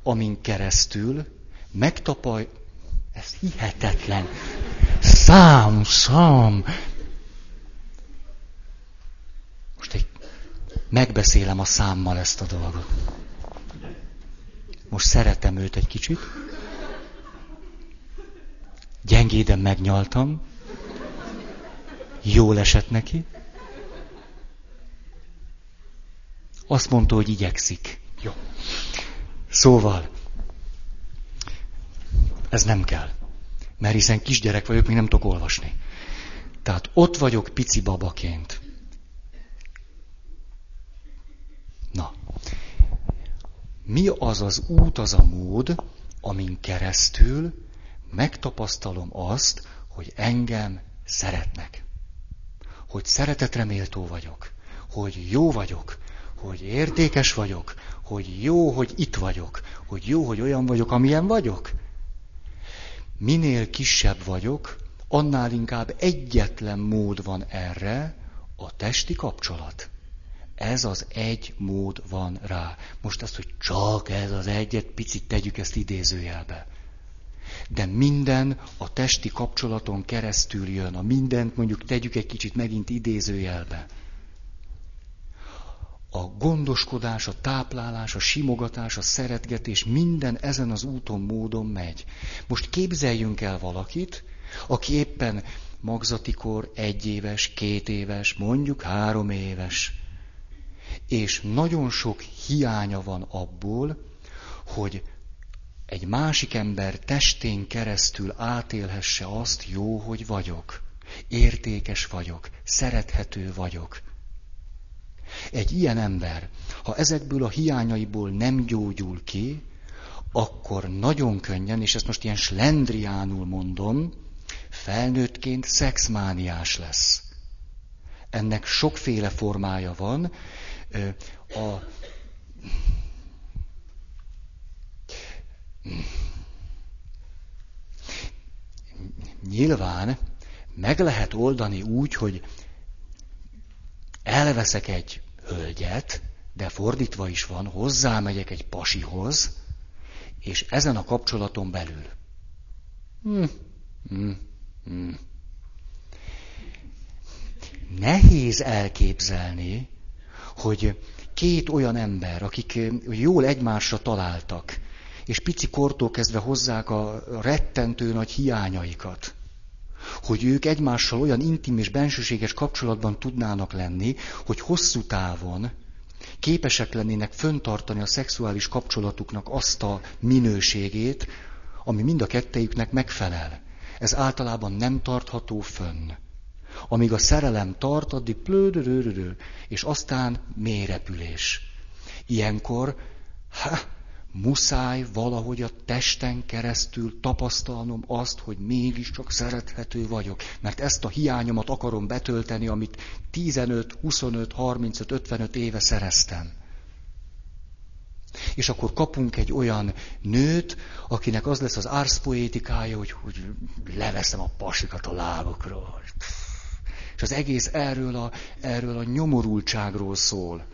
amin keresztül megtapaj... Ez hihetetlen. Szám, szám. Most egy megbeszélem a számmal ezt a dolgot. Most szeretem őt egy kicsit. Gyengéden megnyaltam. Jól esett neki. Azt mondta, hogy igyekszik. Jó. Szóval, ez nem kell. Mert hiszen kisgyerek vagyok, még nem tudok olvasni. Tehát ott vagyok pici babaként. Na, mi az az út, az a mód, amin keresztül megtapasztalom azt, hogy engem szeretnek. Hogy szeretetre méltó vagyok. Hogy jó vagyok. Hogy értékes vagyok. Hogy jó, hogy itt vagyok. Hogy jó, hogy olyan vagyok, amilyen vagyok. Minél kisebb vagyok, annál inkább egyetlen mód van erre, a testi kapcsolat. Ez az egy mód van rá. Most azt, hogy csak ez az egyet, picit tegyük ezt idézőjelbe. De minden a testi kapcsolaton keresztül jön. A mindent mondjuk tegyük egy kicsit megint idézőjelbe. A gondoskodás, a táplálás, a simogatás, a szeretgetés, minden ezen az úton, módon megy. Most képzeljünk el valakit, aki éppen magzatikor egy éves, két éves, mondjuk három éves és nagyon sok hiánya van abból, hogy egy másik ember testén keresztül átélhesse azt, jó, hogy vagyok, értékes vagyok, szerethető vagyok. Egy ilyen ember, ha ezekből a hiányaiból nem gyógyul ki, akkor nagyon könnyen, és ezt most ilyen slendriánul mondom, felnőttként szexmániás lesz. Ennek sokféle formája van, a nyilván meg lehet oldani úgy, hogy elveszek egy hölgyet, de fordítva is van, hozzámegyek egy pasihoz, és ezen a kapcsolaton belül. Hm, hm, hm. Nehéz elképzelni, hogy két olyan ember, akik jól egymásra találtak, és pici kortól kezdve hozzák a rettentő nagy hiányaikat, hogy ők egymással olyan intim és bensőséges kapcsolatban tudnának lenni, hogy hosszú távon képesek lennének föntartani a szexuális kapcsolatuknak azt a minőségét, ami mind a kettejüknek megfelel. Ez általában nem tartható fönn. Amíg a szerelem tart, addig plődörörörő, és aztán mélyrepülés. Ilyenkor, ha, muszáj valahogy a testen keresztül tapasztalnom azt, hogy mégiscsak szerethető vagyok. Mert ezt a hiányomat akarom betölteni, amit 15, 25, 35, 55 éve szereztem. És akkor kapunk egy olyan nőt, akinek az lesz az árszpoétikája, hogy, hogy leveszem a pasikat a lábokról. És az egész erről a, erről a nyomorultságról szól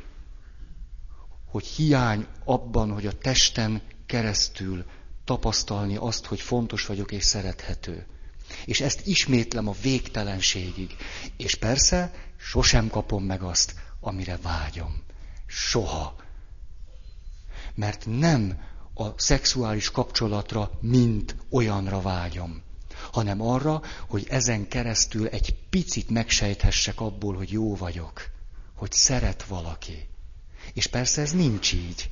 hogy hiány abban, hogy a testen keresztül tapasztalni azt, hogy fontos vagyok és szerethető. És ezt ismétlem a végtelenségig. És persze sosem kapom meg azt, amire vágyom. Soha. Mert nem a szexuális kapcsolatra, mint olyanra vágyom, hanem arra, hogy ezen keresztül egy picit megsejthessek abból, hogy jó vagyok, hogy szeret valaki. És persze ez nincs így.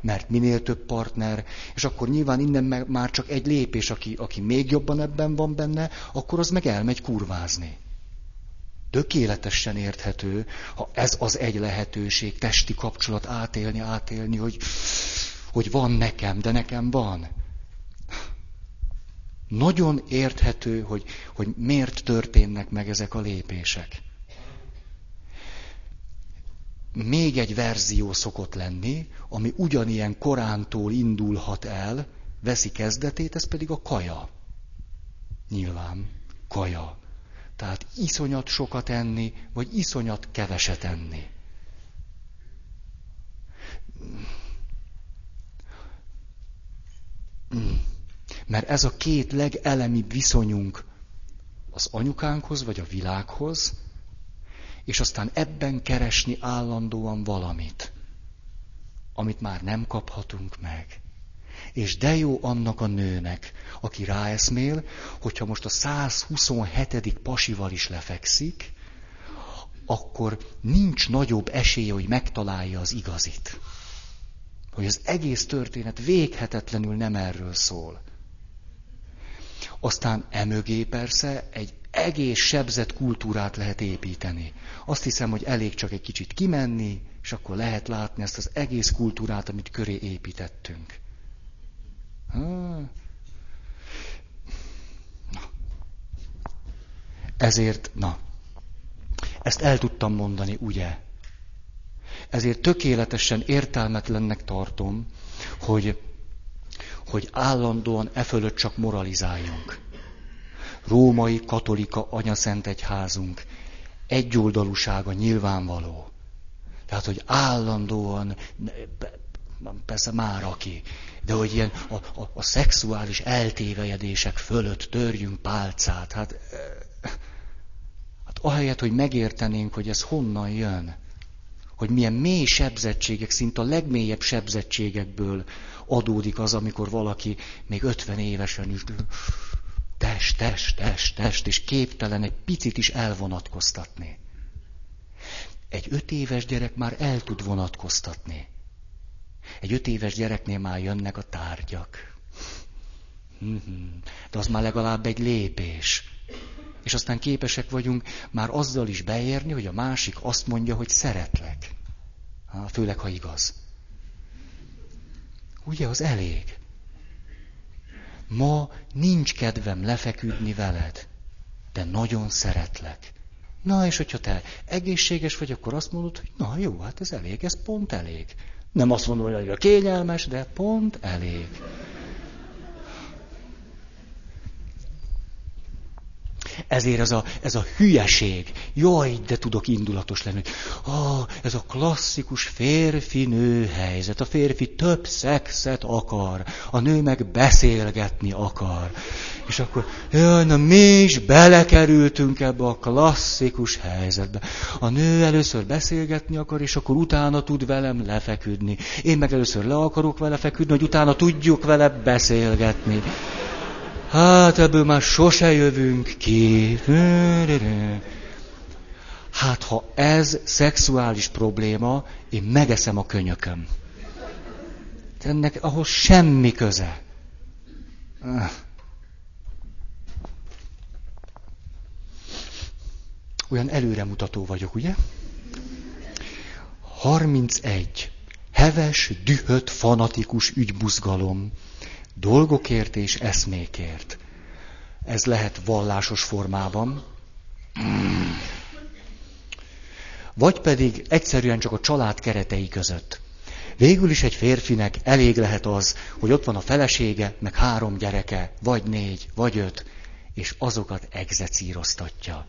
Mert minél több partner, és akkor nyilván innen már csak egy lépés, aki, aki még jobban ebben van benne, akkor az meg elmegy kurvázni. Tökéletesen érthető, ha ez az egy lehetőség, testi kapcsolat átélni, átélni, hogy, hogy van nekem, de nekem van. Nagyon érthető, hogy, hogy miért történnek meg ezek a lépések még egy verzió szokott lenni, ami ugyanilyen korántól indulhat el, veszi kezdetét, ez pedig a kaja. Nyilván, kaja. Tehát iszonyat sokat enni, vagy iszonyat keveset enni. Mert ez a két legelemibb viszonyunk az anyukánkhoz, vagy a világhoz, és aztán ebben keresni állandóan valamit, amit már nem kaphatunk meg. És de jó annak a nőnek, aki ráeszmél, hogyha most a 127. pasival is lefekszik, akkor nincs nagyobb esélye, hogy megtalálja az igazit. Hogy az egész történet véghetetlenül nem erről szól. Aztán emögé persze egy egész sebzett kultúrát lehet építeni. Azt hiszem, hogy elég csak egy kicsit kimenni, és akkor lehet látni ezt az egész kultúrát, amit köré építettünk. Na. Ezért, na, ezt el tudtam mondani, ugye? Ezért tökéletesen értelmetlennek tartom, hogy, hogy állandóan e fölött csak moralizáljunk római katolika anyaszent egyházunk egyoldalúsága nyilvánvaló. Tehát, hogy állandóan, persze már aki, de hogy ilyen a, a, a szexuális eltévejedések fölött törjünk pálcát, hát, hát ahelyett, hogy megértenénk, hogy ez honnan jön, hogy milyen mély sebzettségek, szinte a legmélyebb sebzettségekből adódik az, amikor valaki még 50 évesen is test, test, test, test, és képtelen egy picit is elvonatkoztatni. Egy öt éves gyerek már el tud vonatkoztatni. Egy öt éves gyereknél már jönnek a tárgyak. De az már legalább egy lépés. És aztán képesek vagyunk már azzal is beérni, hogy a másik azt mondja, hogy szeretlek. Főleg, ha igaz. Ugye, az elég. Ma nincs kedvem lefeküdni veled, de nagyon szeretlek. Na, és hogyha te egészséges vagy, akkor azt mondod, hogy na jó, hát ez elég, ez pont elég. Nem azt mondom, hogy a kényelmes, de pont elég. Ezért ez a, ez a hülyeség, jaj, de tudok indulatos lenni, ah, ez a klasszikus férfi-nő helyzet. A férfi több szexet akar, a nő meg beszélgetni akar. És akkor, jaj, na mi is belekerültünk ebbe a klasszikus helyzetbe. A nő először beszélgetni akar, és akkor utána tud velem lefeküdni. Én meg először le akarok vele feküdni, hogy utána tudjuk vele beszélgetni. Hát ebből már sose jövünk ki. Hát ha ez szexuális probléma, én megeszem a könyököm. Ennek ahhoz semmi köze. Olyan előremutató vagyok, ugye? 31. Heves, dühött, fanatikus ügybuzgalom. Dolgokért és eszmékért. Ez lehet vallásos formában. Vagy pedig egyszerűen csak a család keretei között. Végül is egy férfinek elég lehet az, hogy ott van a felesége, meg három gyereke, vagy négy, vagy öt, és azokat egzecíroztatja.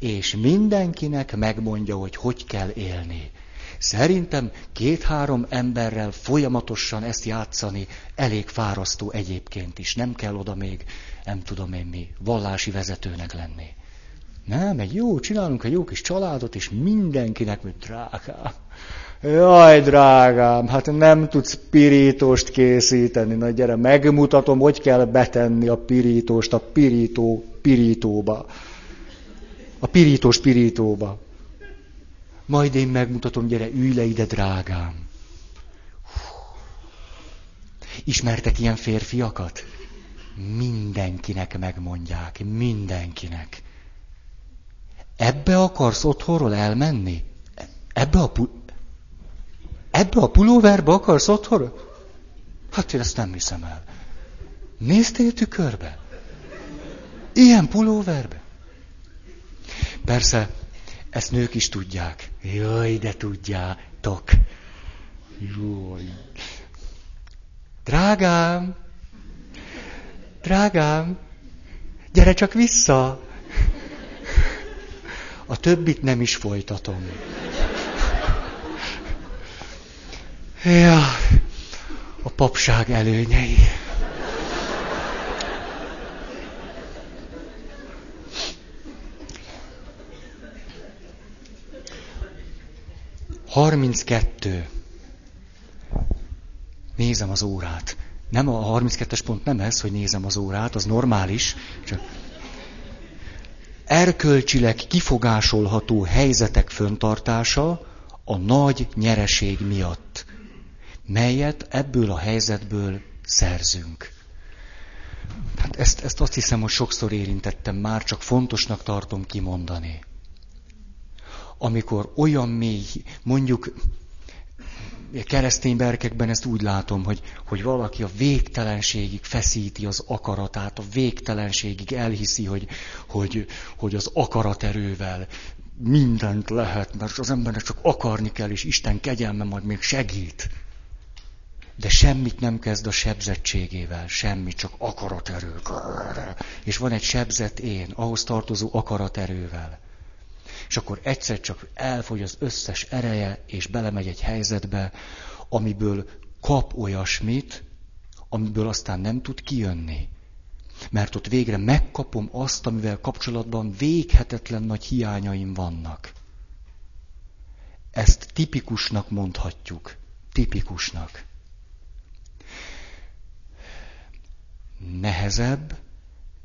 És mindenkinek megmondja, hogy hogy kell élni. Szerintem két-három emberrel folyamatosan ezt játszani elég fárasztó egyébként is. Nem kell oda még, nem tudom én mi, vallási vezetőnek lenni. Nem, egy jó, csinálunk egy jó kis családot, és mindenkinek, hogy drágám, jaj, drágám, hát nem tudsz pirítóst készíteni, na gyere, megmutatom, hogy kell betenni a pirítóst a pirító pirítóba. A pirítós pirítóba. Majd én megmutatom, gyere, ülj le ide, drágám. Ismertek ilyen férfiakat? Mindenkinek megmondják, mindenkinek. Ebbe akarsz otthonról elmenni? Ebbe a, pu- ebbe a pulóverbe akarsz otthonról? Hát én ezt nem hiszem el. Néztél tükörbe? Ilyen pulóverbe? Persze, ezt nők is tudják. Jaj, de tudjátok. Jaj. Drágám, drágám, gyere csak vissza. A többit nem is folytatom. Ja, a papság előnyei. Harminckettő. Nézem az órát. Nem a 32-es pont nem ez, hogy nézem az órát, az normális. Csak erkölcsileg kifogásolható helyzetek föntartása a nagy nyereség miatt, melyet ebből a helyzetből szerzünk. Hát ezt, ezt azt hiszem, hogy sokszor érintettem már, csak fontosnak tartom kimondani. Amikor olyan mély, mondjuk keresztény berkekben ezt úgy látom, hogy, hogy valaki a végtelenségig feszíti az akaratát, a végtelenségig elhiszi, hogy, hogy, hogy az akaraterővel mindent lehet, mert az embernek csak akarni kell, és Isten kegyelme majd még segít. De semmit nem kezd a sebzettségével, semmi, csak akaraterő. És van egy sebzett én, ahhoz tartozó akaraterővel és akkor egyszer csak elfogy az összes ereje, és belemegy egy helyzetbe, amiből kap olyasmit, amiből aztán nem tud kijönni. Mert ott végre megkapom azt, amivel kapcsolatban véghetetlen nagy hiányaim vannak. Ezt tipikusnak mondhatjuk. Tipikusnak. Nehezebb,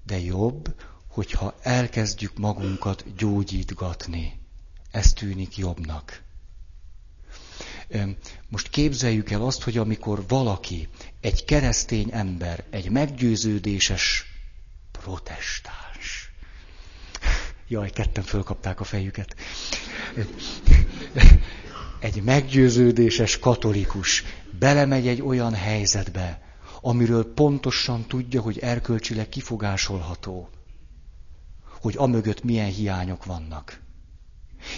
de jobb, hogyha elkezdjük magunkat gyógyítgatni. Ez tűnik jobbnak. Most képzeljük el azt, hogy amikor valaki, egy keresztény ember, egy meggyőződéses protestáns, jaj, ketten fölkapták a fejüket, egy meggyőződéses katolikus belemegy egy olyan helyzetbe, amiről pontosan tudja, hogy erkölcsileg kifogásolható hogy amögött milyen hiányok vannak.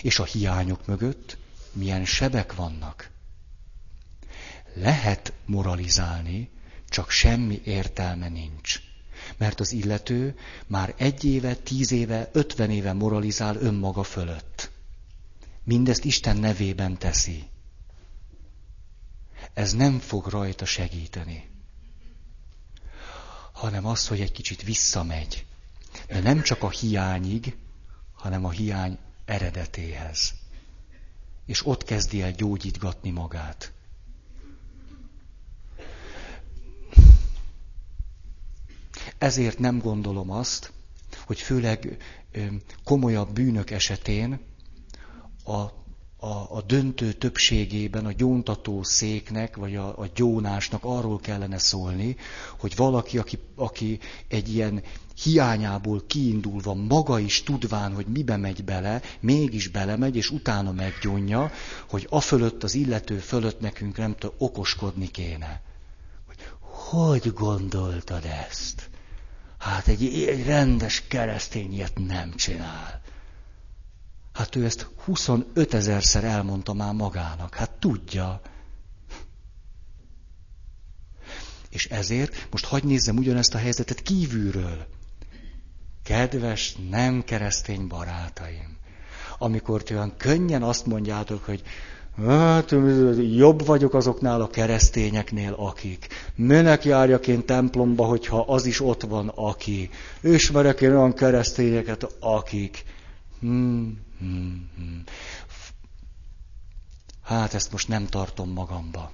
És a hiányok mögött milyen sebek vannak. Lehet moralizálni, csak semmi értelme nincs. Mert az illető már egy éve, tíz éve, ötven éve moralizál önmaga fölött. Mindezt Isten nevében teszi. Ez nem fog rajta segíteni, hanem az, hogy egy kicsit visszamegy, de nem csak a hiányig, hanem a hiány eredetéhez. És ott kezdi el gyógyítgatni magát. Ezért nem gondolom azt, hogy főleg komolyabb bűnök esetén a, a, a döntő többségében a gyóntató széknek, vagy a, a gyónásnak arról kellene szólni, hogy valaki, aki, aki egy ilyen hiányából kiindulva, maga is tudván, hogy mibe megy bele, mégis belemegy, és utána meggyónja, hogy a fölött, az illető fölött nekünk nem tudom, okoskodni kéne. Hogy, hogy gondoltad ezt? Hát egy, egy rendes keresztény ilyet nem csinál. Hát ő ezt 25 ezerszer elmondta már magának. Hát tudja. És ezért most hagyj nézzem ugyanezt a helyzetet kívülről. Kedves nem keresztény barátaim, amikor ti olyan könnyen azt mondjátok, hogy hát, jobb vagyok azoknál a keresztényeknél, akik. Minek járjak én templomba, hogyha az is ott van, aki. Ismerek én olyan keresztényeket, akik. Hmm, hmm, hmm. Hát ezt most nem tartom magamba.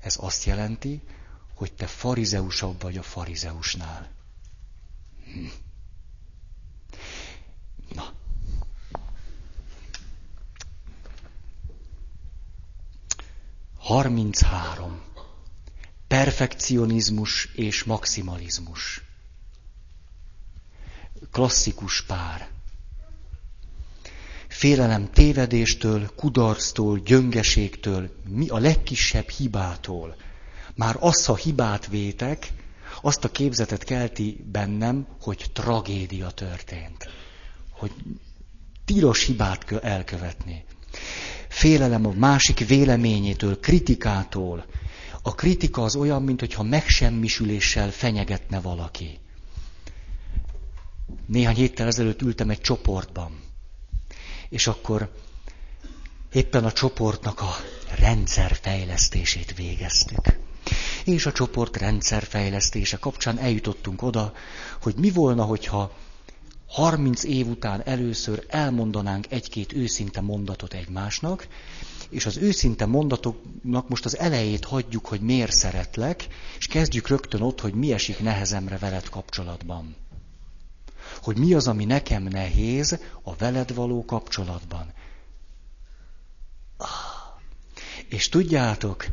Ez azt jelenti, hogy te farizeusabb vagy a farizeusnál. Hmm. Na. Harminchárom. Perfekcionizmus és maximalizmus. Klasszikus pár. Félelem tévedéstől, kudarctól, gyöngeségtől, mi a legkisebb hibától. Már azt a hibát vétek, azt a képzetet kelti bennem, hogy tragédia történt hogy tilos hibát elkövetni. Félelem a másik véleményétől, kritikától. A kritika az olyan, mintha megsemmisüléssel fenyegetne valaki. Néhány héttel ezelőtt ültem egy csoportban, és akkor éppen a csoportnak a rendszerfejlesztését végeztük. És a csoport rendszerfejlesztése kapcsán eljutottunk oda, hogy mi volna, hogyha 30 év után először elmondanánk egy-két őszinte mondatot egymásnak, és az őszinte mondatoknak most az elejét hagyjuk, hogy miért szeretlek, és kezdjük rögtön ott, hogy mi esik nehezemre veled kapcsolatban. Hogy mi az, ami nekem nehéz a veled való kapcsolatban. És tudjátok,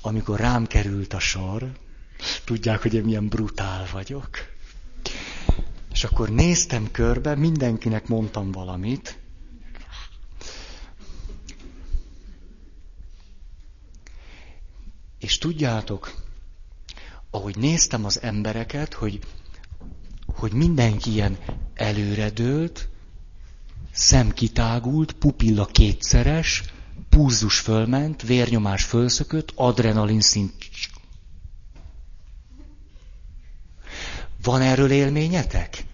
amikor rám került a sor, tudják, hogy én milyen brutál vagyok. És akkor néztem körbe, mindenkinek mondtam valamit. És tudjátok, ahogy néztem az embereket, hogy, hogy mindenki ilyen előredőlt, szem kitágult, pupilla kétszeres, púzus fölment, vérnyomás fölszökött, adrenalin szint. Van erről élményetek?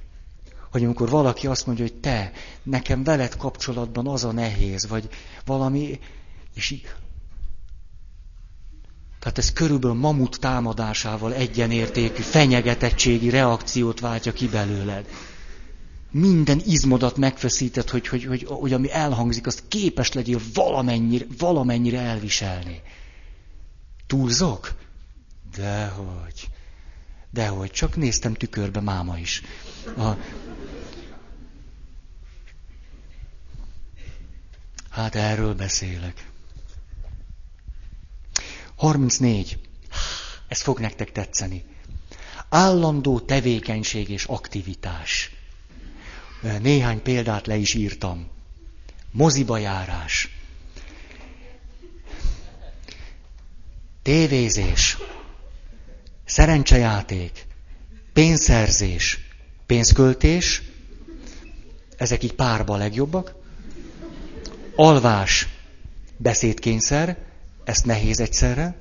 hogy amikor valaki azt mondja, hogy te, nekem veled kapcsolatban az a nehéz, vagy valami, és így, tehát ez körülbelül mamut támadásával egyenértékű fenyegetettségi reakciót váltja ki belőled. Minden izmodat megfeszített, hogy, hogy, hogy, hogy ami elhangzik, azt képes legyél valamennyire, valamennyire elviselni. Túlzok? Dehogy. Dehogy. Csak néztem tükörbe máma is. A, Hát erről beszélek. 34. Ez fog nektek tetszeni. Állandó tevékenység és aktivitás. Néhány példát le is írtam. Moziba járás. Tévézés. Szerencsejáték. Pénzszerzés. Pénzköltés. Ezek így párba legjobbak. Alvás, beszédkényszer, ezt nehéz egyszerre.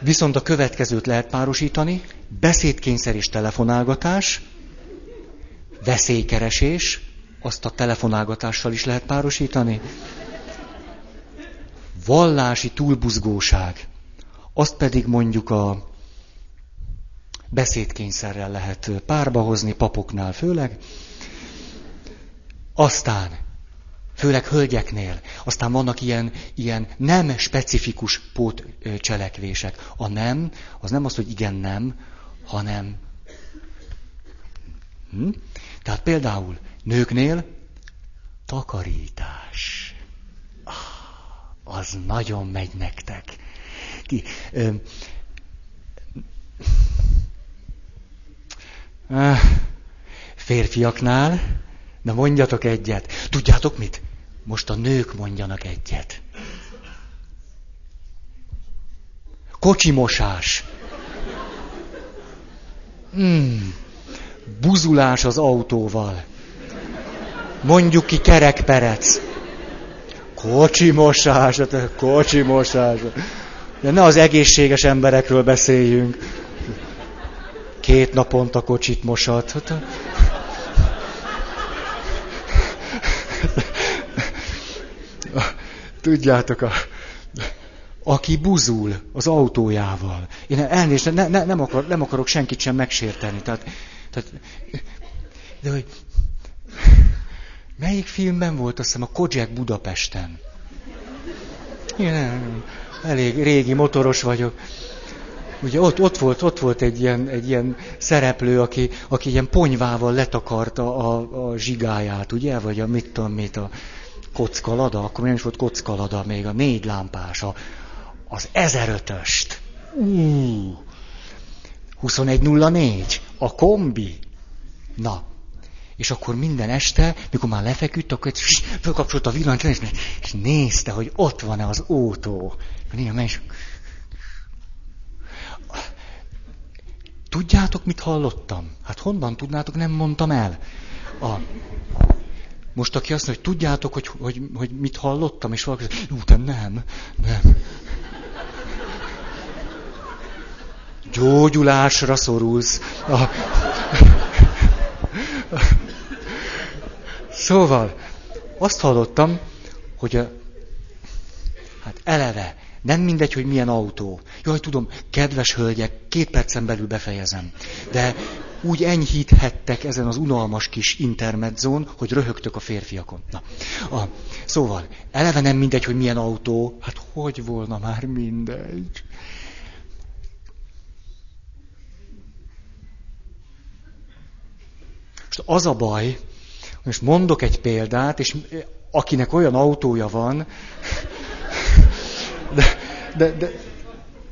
Viszont a következőt lehet párosítani, beszédkényszer és telefonálgatás, veszélykeresés, azt a telefonálgatással is lehet párosítani. Vallási túlbuzgóság, azt pedig mondjuk a beszédkényszerrel lehet párba hozni, papoknál főleg. Aztán, főleg hölgyeknél, aztán vannak ilyen, ilyen nem specifikus pótcselekvések. A nem, az nem az, hogy igen, nem, hanem... Hm? Tehát például nőknél takarítás. Ah, az nagyon megy nektek. Ki, ö, férfiaknál, na mondjatok egyet. Tudjátok mit? Most a nők mondjanak egyet. Kocsimosás. Hmm. Buzulás az autóval. Mondjuk ki kerekperec. Kocsimosás, hát kocsimosás. De ne az egészséges emberekről beszéljünk. Két naponta kocsit mosat. Hát, Tudjátok, a, aki buzul az autójával. Én elnézést, ne, ne, nem, akar, nem akarok senkit sem megsérteni. Tehát, tehát, de hogy melyik filmben volt, azt hiszem a Kojak Budapesten. Én elég régi motoros vagyok. Ugye ott, ott, volt, ott volt egy ilyen, egy ilyen szereplő, aki, aki ilyen ponyvával letakarta a, a zsigáját, ugye? Vagy a mit tudom mit, a kockalada, akkor nem is volt kockalada, még a négy lámpás, a, az 1005-öst. Uh, 2104, a kombi. Na, és akkor minden este, mikor már lefeküdt, akkor fölkapcsolt a villanyt, és, nézte, hogy ott van-e az ótó. És... Tudjátok, mit hallottam? Hát honnan tudnátok, nem mondtam el. A... Most aki azt mondja, hogy tudjátok, hogy, hogy, hogy mit hallottam, és valaki jó, te nem, nem. Gyógyulásra szorulsz. A... Szóval, azt hallottam, hogy a, hát eleve, nem mindegy, hogy milyen autó. Jaj, tudom, kedves hölgyek, két percen belül befejezem. De úgy enyhíthettek ezen az unalmas kis intermedzón, hogy röhögtök a férfiakon. Na, a, szóval, eleve nem mindegy, hogy milyen autó, hát hogy volna már mindegy. Most az a baj, most mondok egy példát, és akinek olyan autója van, de, de, de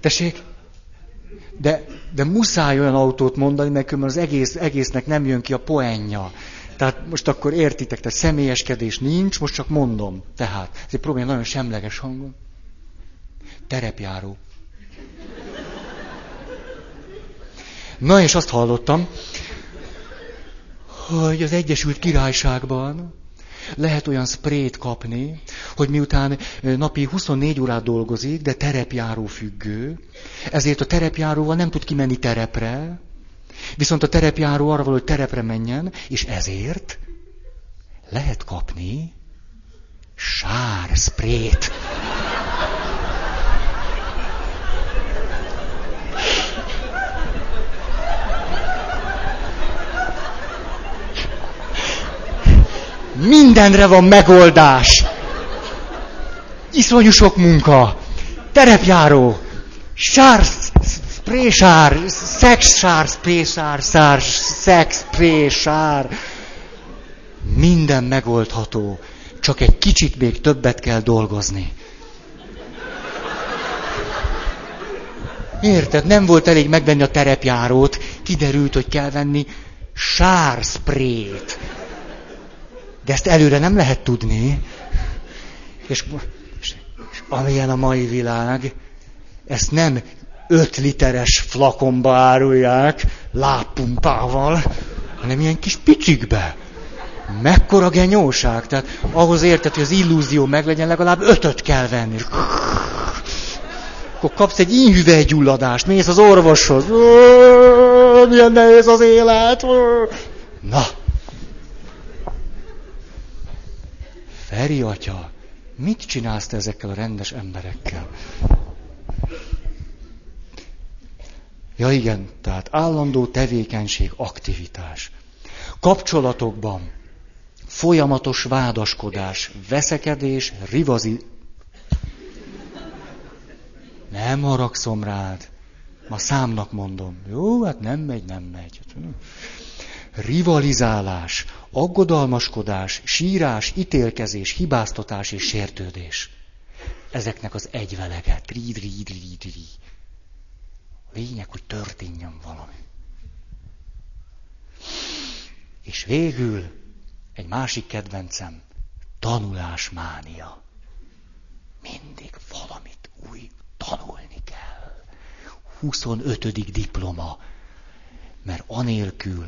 tessék, de, de muszáj olyan autót mondani, mert az egész, egésznek nem jön ki a poenja. Tehát most akkor értitek, tehát személyeskedés nincs, most csak mondom. Tehát, ez egy probléma nagyon semleges hangon. Terepjáró. Na és azt hallottam, hogy az Egyesült Királyságban lehet olyan sprét kapni, hogy miután napi 24 órát dolgozik, de terepjáró függő, ezért a terepjáróval nem tud kimenni terepre, viszont a terepjáró arra való, hogy terepre menjen, és ezért lehet kapni sár sprét. Mindenre van megoldás. Iszonyú sok munka. Terepjáró. Sár, sprésár, szexsár, sprésár, szár, szex, sprésár. Minden megoldható. Csak egy kicsit még többet kell dolgozni. Érted? Nem volt elég megvenni a terepjárót, kiderült, hogy kell venni sárszprét. De ezt előre nem lehet tudni. És, és, és amilyen a mai világ, ezt nem öt literes flakonba árulják, lábpumpával, hanem ilyen kis picsikbe. Mekkora genyóság. Tehát ahhoz érted, hogy az illúzió meglegyen, legalább ötöt kell venni. Akkor kapsz egy inhüvelygyulladást, mész az orvoshoz. Milyen nehéz az élet. Na, Feri atya, mit csinálsz te ezekkel a rendes emberekkel? Ja igen, tehát állandó tevékenység, aktivitás. Kapcsolatokban folyamatos vádaskodás, veszekedés, rivazi... Nem haragszom rád. Ma számnak mondom. Jó, hát nem megy, nem megy. Rivalizálás, aggodalmaskodás, sírás, ítélkezés, hibáztatás és sértődés. Ezeknek az egyvelege. Ri, ri, ri, ri. Lényeg, hogy történjen valami. És végül egy másik kedvencem, tanulásmánia. Mindig valamit új tanulni kell. 25. diploma. Mert anélkül,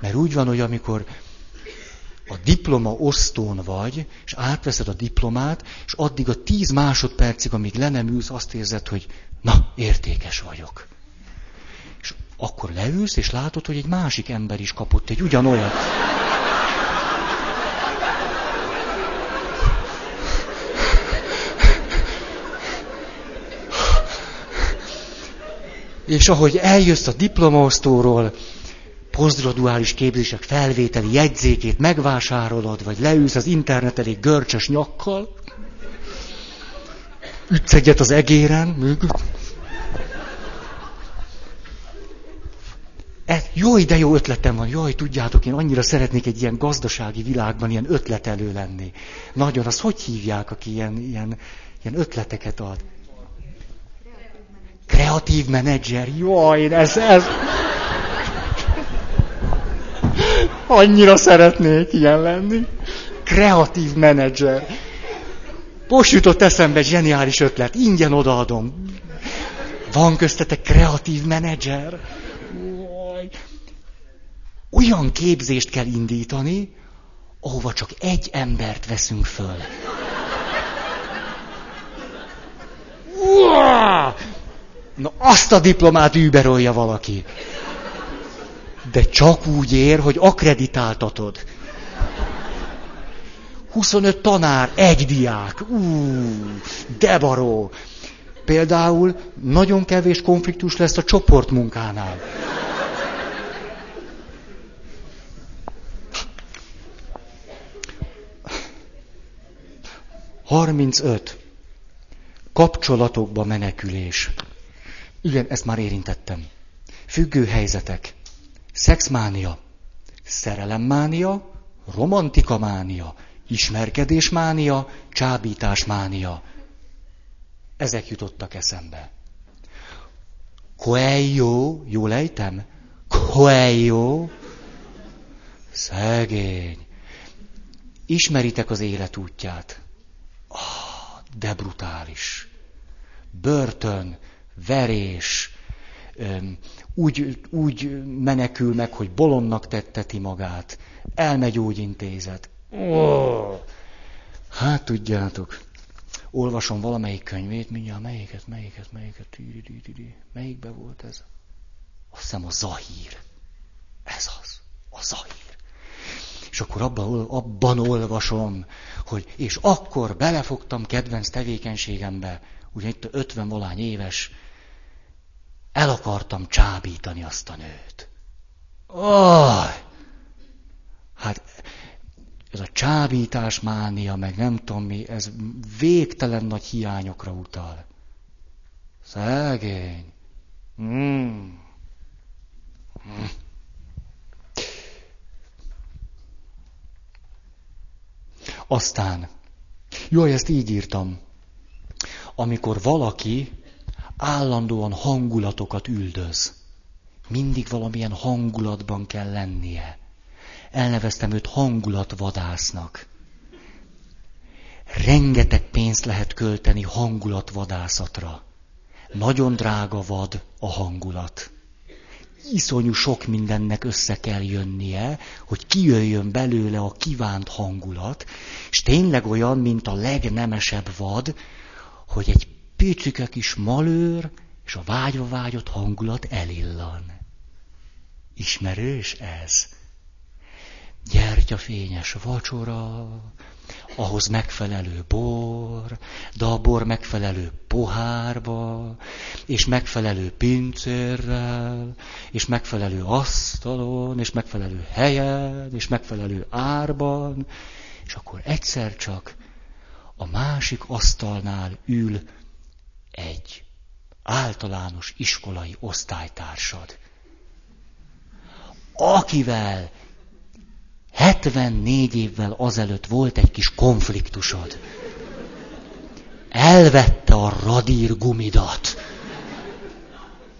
mert úgy van, hogy amikor a diploma osztón vagy, és átveszed a diplomát, és addig a tíz másodpercig, amíg le nem ülsz, azt érzed, hogy na, értékes vagyok. És akkor leülsz, és látod, hogy egy másik ember is kapott egy ugyanolyat. És ahogy eljössz a diplomaosztóról, posztgraduális képzések felvételi jegyzékét megvásárolod, vagy leülsz az internet elé görcsös nyakkal, ütsz egyet az egéren, még... E, jó, de jó ötletem van, jaj, tudjátok, én annyira szeretnék egy ilyen gazdasági világban ilyen ötletelő lenni. Nagyon, az hogy hívják, aki ilyen, ilyen, ilyen ötleteket ad? Kreatív menedzser, jaj, ez, ez... Annyira szeretnék ilyen lenni. Kreatív menedzser. Most jutott eszembe egy zseniális ötlet. Ingyen odaadom. Van köztetek kreatív menedzser? Olyan képzést kell indítani, ahova csak egy embert veszünk föl. Na azt a diplomát überolja valaki de csak úgy ér, hogy akreditáltatod. 25 tanár, egy diák. Ú, de baró. Például nagyon kevés konfliktus lesz a csoportmunkánál. Harmincöt. Kapcsolatokba menekülés. Igen, ezt már érintettem. Függő helyzetek. Szexmánia, szerelemmánia, romantikamánia, ismerkedésmánia, csábításmánia. Ezek jutottak eszembe. Coelho, jól ejtem? Coelho, szegény. Ismeritek az élet útját. Oh, de brutális. Börtön, verés, úgy, úgy menekül meg, hogy bolondnak tetteti magát. Elmegy úgy intézet. Oh! Hát tudjátok, olvasom valamelyik könyvét, mindjárt melyiket, melyiket, melyiket, melyikbe volt ez? Azt hiszem a Zahír. Ez az, a Zahír. És akkor abban, abban olvasom, hogy és akkor belefogtam kedvenc tevékenységembe, ugye itt 50 valány éves, el akartam csábítani azt a nőt. Oh! Hát ez a csábítás mánia, meg nem tudom mi, ez végtelen nagy hiányokra utal. Szegény. Mm. Mm. Aztán, jó, ezt így írtam. Amikor valaki állandóan hangulatokat üldöz. Mindig valamilyen hangulatban kell lennie. Elneveztem őt hangulatvadásznak. Rengeteg pénzt lehet költeni hangulatvadászatra. Nagyon drága vad a hangulat. Iszonyú sok mindennek össze kell jönnie, hogy kijöjjön belőle a kívánt hangulat, és tényleg olyan, mint a legnemesebb vad, hogy egy picike kis malőr, és a vágyva vágyott hangulat elillan. Ismerős ez? Gyertyafényes vacsora, ahhoz megfelelő bor, de a bor megfelelő pohárba, és megfelelő pincérrel, és megfelelő asztalon, és megfelelő helyen, és megfelelő árban, és akkor egyszer csak a másik asztalnál ül egy általános iskolai osztálytársad. akivel 74 évvel azelőtt volt egy kis konfliktusod. Elvette a radír gumidat.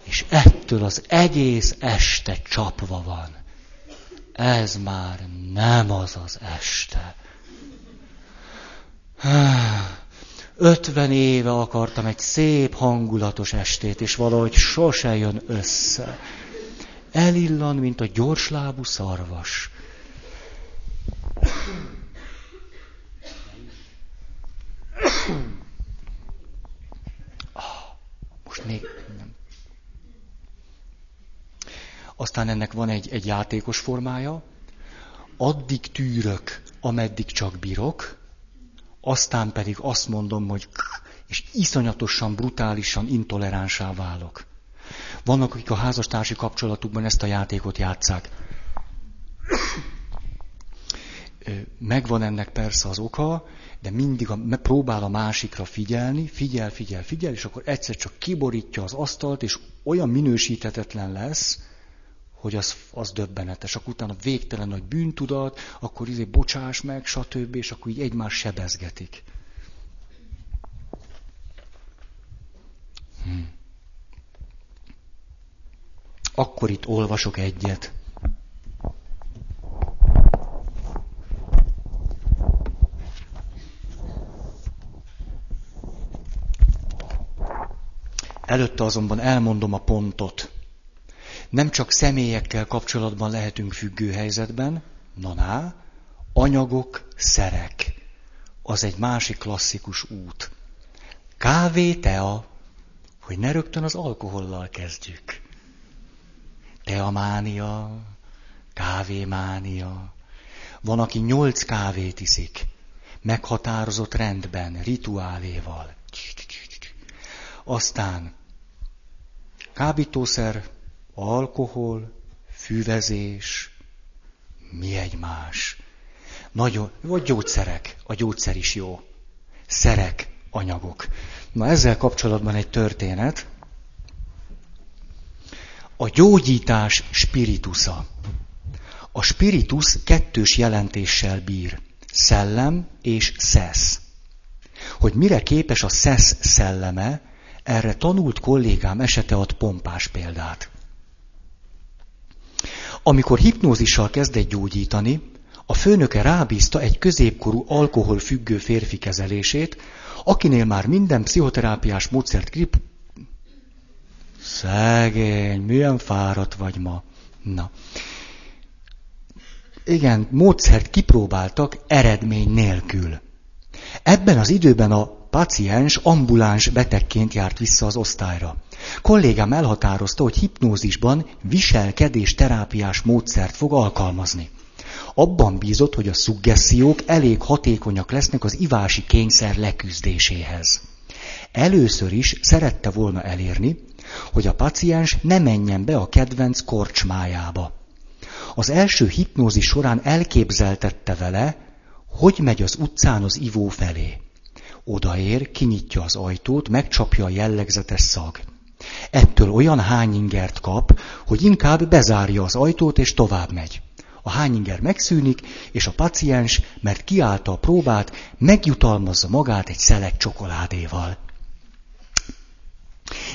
És ettől az egész este csapva van. Ez már nem az az este. Ötven éve akartam egy szép, hangulatos estét, és valahogy sose jön össze. Elillan, mint a gyorslábú szarvas. Most még nem. Aztán ennek van egy, egy játékos formája. Addig tűrök, ameddig csak bírok, aztán pedig azt mondom, hogy és iszonyatosan, brutálisan intoleránsá válok. Vannak, akik a házastársi kapcsolatukban ezt a játékot játszák. Megvan ennek persze az oka, de mindig a, próbál a másikra figyelni, figyel, figyel, figyel, és akkor egyszer csak kiborítja az asztalt, és olyan minősíthetetlen lesz, hogy az, az döbbenetes. Akkor utána végtelen nagy bűntudat, akkor izé bocsáss meg, stb., és akkor így egymás sebezgetik. Hm. Akkor itt olvasok egyet. Előtte azonban elmondom a pontot. Nem csak személyekkel kapcsolatban lehetünk függő helyzetben, na, anyagok, szerek. Az egy másik klasszikus út. Kávé, tea, hogy ne rögtön az alkohollal kezdjük. Teamánia, kávémánia. Van, aki nyolc kávét iszik, meghatározott rendben, rituáléval. Aztán kábítószer, alkohol, füvezés, mi egymás. Nagyon, vagy gyógyszerek, a gyógyszer is jó. Szerek, anyagok. Na ezzel kapcsolatban egy történet. A gyógyítás spiritusza. A spiritus kettős jelentéssel bír. Szellem és szesz. Hogy mire képes a szesz szelleme, erre tanult kollégám esete ad pompás példát. Amikor hipnózissal kezdett gyógyítani, a főnöke rábízta egy középkorú alkoholfüggő férfi kezelését, akinél már minden pszichoterápiás módszert grip... Szegény, milyen fáradt vagy ma. Na. Igen, módszert kipróbáltak eredmény nélkül. Ebben az időben a paciens ambuláns betegként járt vissza az osztályra. Kollégám elhatározta, hogy hipnózisban viselkedés terápiás módszert fog alkalmazni. Abban bízott, hogy a szuggessziók elég hatékonyak lesznek az ivási kényszer leküzdéséhez. Először is szerette volna elérni, hogy a paciens ne menjen be a kedvenc korcsmájába. Az első hipnózis során elképzeltette vele, hogy megy az utcán az ivó felé. Odaér, kinyitja az ajtót, megcsapja a jellegzetes szag. Ettől olyan hányingert kap, hogy inkább bezárja az ajtót és tovább megy. A hányinger megszűnik, és a paciens, mert kiállta a próbát, megjutalmazza magát egy szelek csokoládéval.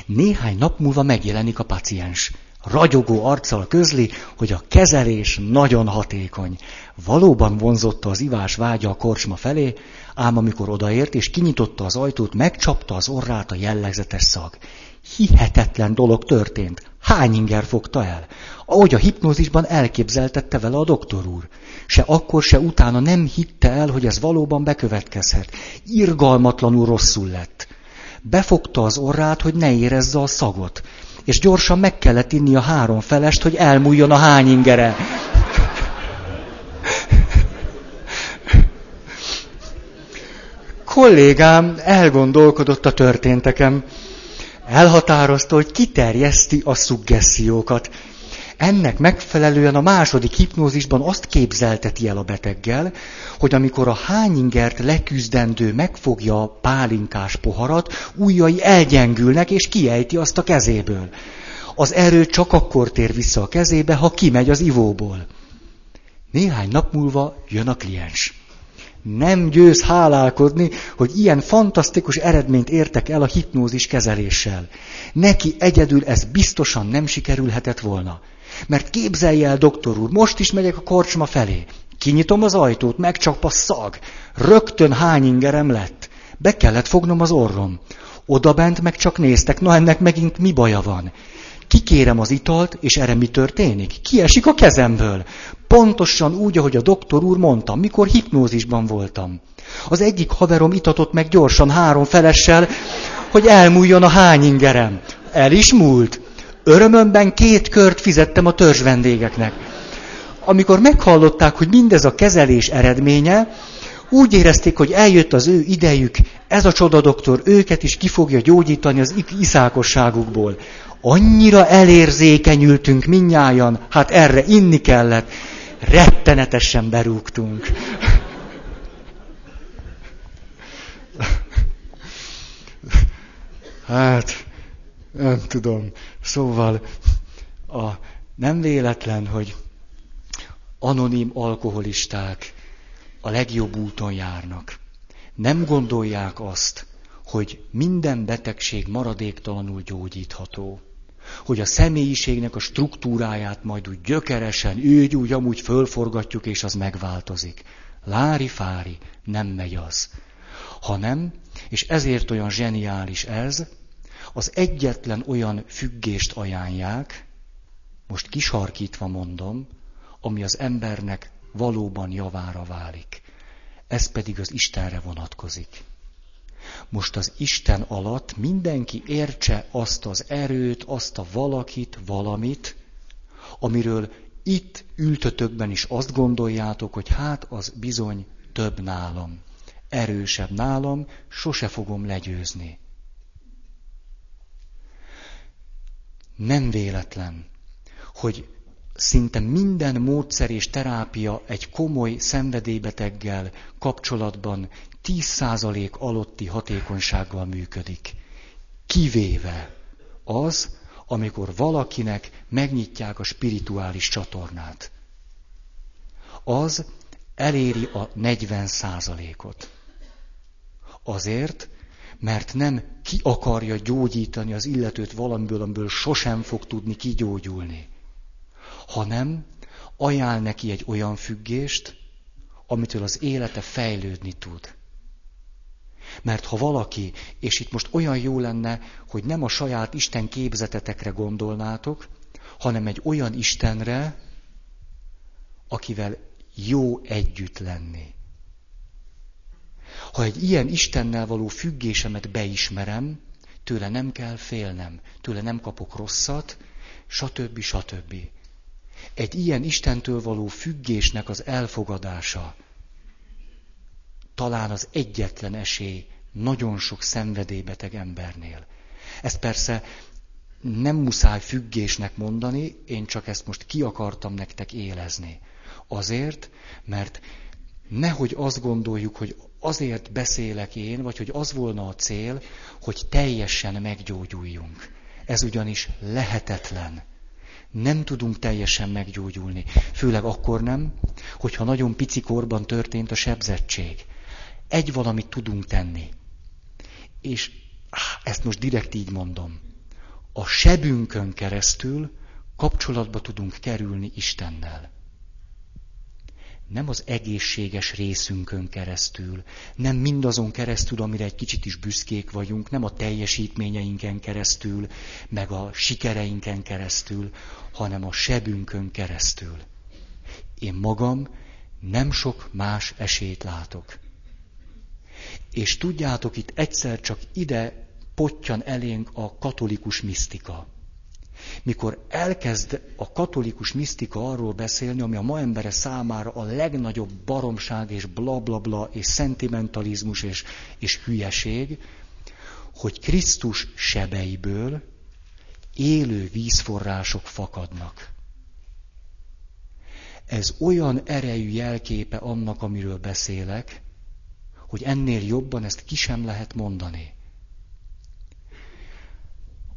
Néhány nap múlva megjelenik a paciens. Ragyogó arccal közli, hogy a kezelés nagyon hatékony. Valóban vonzotta az ivás vágya a korsma felé, ám amikor odaért és kinyitotta az ajtót, megcsapta az orrát a jellegzetes szag. Hihetetlen dolog történt. Hány inger fogta el? Ahogy a hipnózisban elképzeltette vele a doktor úr. Se akkor, se utána nem hitte el, hogy ez valóban bekövetkezhet. Irgalmatlanul rosszul lett. Befogta az orrát, hogy ne érezze a szagot. És gyorsan meg kellett inni a három felest, hogy elmúljon a hány ingere. Kollégám elgondolkodott a történteken. Elhatározta, hogy kiterjeszti a szuggessziókat. Ennek megfelelően a második hipnózisban azt képzelteti el a beteggel, hogy amikor a hányingert leküzdendő megfogja a pálinkás poharat, ujjai elgyengülnek és kiejti azt a kezéből. Az erő csak akkor tér vissza a kezébe, ha kimegy az ivóból. Néhány nap múlva jön a kliens. Nem győz hálálkodni, hogy ilyen fantasztikus eredményt értek el a hipnózis kezeléssel. Neki egyedül ez biztosan nem sikerülhetett volna. Mert képzelje el, doktor úr, most is megyek a korcsma felé. Kinyitom az ajtót, megcsap a szag. Rögtön hány ingerem lett. Be kellett fognom az orrom. Oda bent meg csak néztek, na ennek megint mi baja van. Kikérem az italt, és erre mi történik? Kiesik a kezemből. Pontosan úgy, ahogy a doktor úr mondta, mikor hipnózisban voltam. Az egyik haverom itatott meg gyorsan három felessel, hogy elmúljon a hány ingerem. El is múlt. Örömömben két kört fizettem a törzs vendégeknek. Amikor meghallották, hogy mindez a kezelés eredménye, úgy érezték, hogy eljött az ő idejük, ez a csodadoktor őket is ki fogja gyógyítani az iszákosságukból. Annyira elérzékenyültünk minnyájan, hát erre inni kellett. Rettenetesen berúgtunk. Hát, nem tudom. Szóval a, nem véletlen, hogy anonim alkoholisták a legjobb úton járnak. Nem gondolják azt, hogy minden betegség maradéktalanul gyógyítható. Hogy a személyiségnek a struktúráját majd úgy gyökeresen, úgy, úgy amúgy fölforgatjuk, és az megváltozik. Lári-fári, nem megy az. Hanem, és ezért olyan zseniális ez, az egyetlen olyan függést ajánlják, most kisarkítva mondom, ami az embernek valóban javára válik. Ez pedig az Istenre vonatkozik. Most az Isten alatt mindenki értse azt az erőt, azt a valakit, valamit, amiről itt ültötökben is azt gondoljátok, hogy hát az bizony több nálam, erősebb nálam, sose fogom legyőzni. Nem véletlen, hogy szinte minden módszer és terápia egy komoly szenvedélybeteggel kapcsolatban 10% alotti hatékonysággal működik. Kivéve az, amikor valakinek megnyitják a spirituális csatornát. Az eléri a 40%-ot. Azért, mert nem ki akarja gyógyítani az illetőt valamiből, amiből sosem fog tudni kigyógyulni hanem ajánl neki egy olyan függést, amitől az élete fejlődni tud. Mert ha valaki, és itt most olyan jó lenne, hogy nem a saját Isten képzetetekre gondolnátok, hanem egy olyan Istenre, akivel jó együtt lenni. Ha egy ilyen Istennel való függésemet beismerem, tőle nem kell félnem, tőle nem kapok rosszat, stb. stb. Egy ilyen Istentől való függésnek az elfogadása talán az egyetlen esély nagyon sok szenvedélybeteg embernél. Ezt persze nem muszáj függésnek mondani, én csak ezt most ki akartam nektek élezni. Azért, mert nehogy azt gondoljuk, hogy azért beszélek én, vagy hogy az volna a cél, hogy teljesen meggyógyuljunk. Ez ugyanis lehetetlen nem tudunk teljesen meggyógyulni. Főleg akkor nem, hogyha nagyon pici korban történt a sebzettség. Egy valamit tudunk tenni. És ezt most direkt így mondom. A sebünkön keresztül kapcsolatba tudunk kerülni Istennel nem az egészséges részünkön keresztül, nem mindazon keresztül, amire egy kicsit is büszkék vagyunk, nem a teljesítményeinken keresztül, meg a sikereinken keresztül, hanem a sebünkön keresztül. Én magam nem sok más esélyt látok. És tudjátok, itt egyszer csak ide potyan elénk a katolikus misztika mikor elkezd a katolikus misztika arról beszélni, ami a ma embere számára a legnagyobb baromság és blablabla bla, bla, és szentimentalizmus és, és hülyeség, hogy Krisztus sebeiből élő vízforrások fakadnak. Ez olyan erejű jelképe annak, amiről beszélek, hogy ennél jobban ezt ki sem lehet mondani.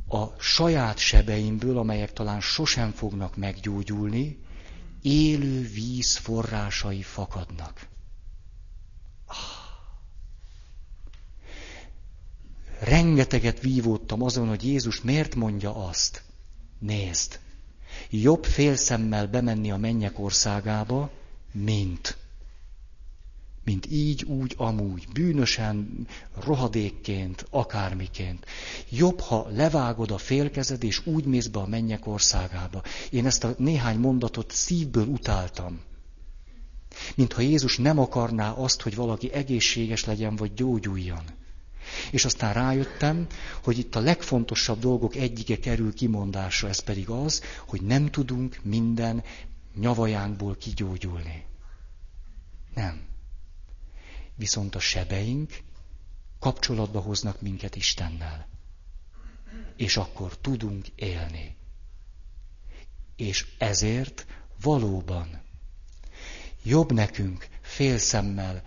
a saját sebeimből, amelyek talán sosem fognak meggyógyulni, élő víz forrásai fakadnak. Ah. Rengeteget vívódtam azon, hogy Jézus miért mondja azt. Nézd, jobb félszemmel bemenni a mennyek országába, mint mint így, úgy, amúgy, bűnösen, rohadékként, akármiként. Jobb, ha levágod a félkezed, és úgy mész be a mennyek országába. Én ezt a néhány mondatot szívből utáltam. Mintha Jézus nem akarná azt, hogy valaki egészséges legyen, vagy gyógyuljon. És aztán rájöttem, hogy itt a legfontosabb dolgok egyike kerül kimondásra, ez pedig az, hogy nem tudunk minden nyavajánkból kigyógyulni. Nem viszont a sebeink kapcsolatba hoznak minket Istennel. És akkor tudunk élni. És ezért valóban jobb nekünk félszemmel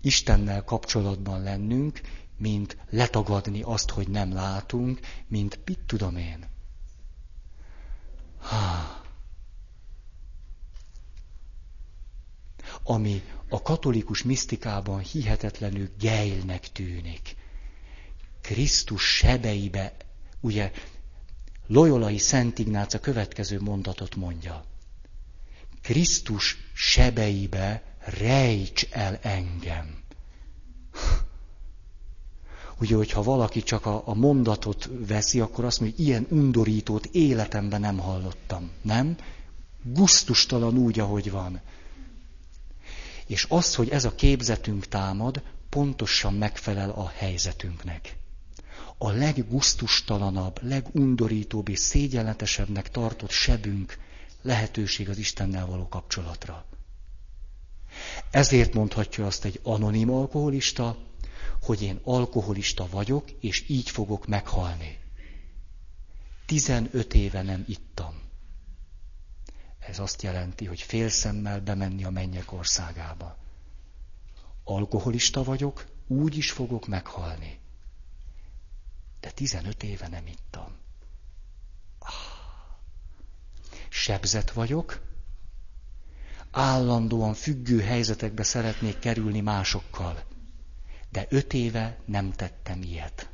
Istennel kapcsolatban lennünk, mint letagadni azt, hogy nem látunk, mint mit tudom én. Ha. Ami a katolikus misztikában hihetetlenül gejlnek tűnik. Krisztus sebeibe, ugye Loyolai Szent Ignác a következő mondatot mondja. Krisztus sebeibe rejts el engem. Ugye, hogyha valaki csak a, a mondatot veszi, akkor azt mondja, hogy ilyen undorítót életemben nem hallottam. Nem? Gusztustalan úgy, ahogy van. És az, hogy ez a képzetünk támad, pontosan megfelel a helyzetünknek. A leggusztustalanabb, legundorítóbb és szégyenletesebbnek tartott sebünk lehetőség az Istennel való kapcsolatra. Ezért mondhatja azt egy anonim alkoholista, hogy én alkoholista vagyok, és így fogok meghalni. 15 éve nem ittam. Ez azt jelenti, hogy félszemmel bemenni a mennyek országába. Alkoholista vagyok, úgy is fogok meghalni. De 15 éve nem ittam. Ah. Sebzet vagyok, állandóan függő helyzetekbe szeretnék kerülni másokkal, de öt éve nem tettem ilyet.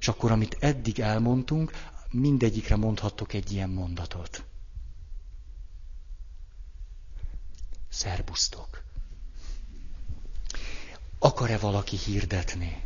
És akkor, amit eddig elmondtunk, mindegyikre mondhatok egy ilyen mondatot. Szerbusztok! Akar-e valaki hirdetni?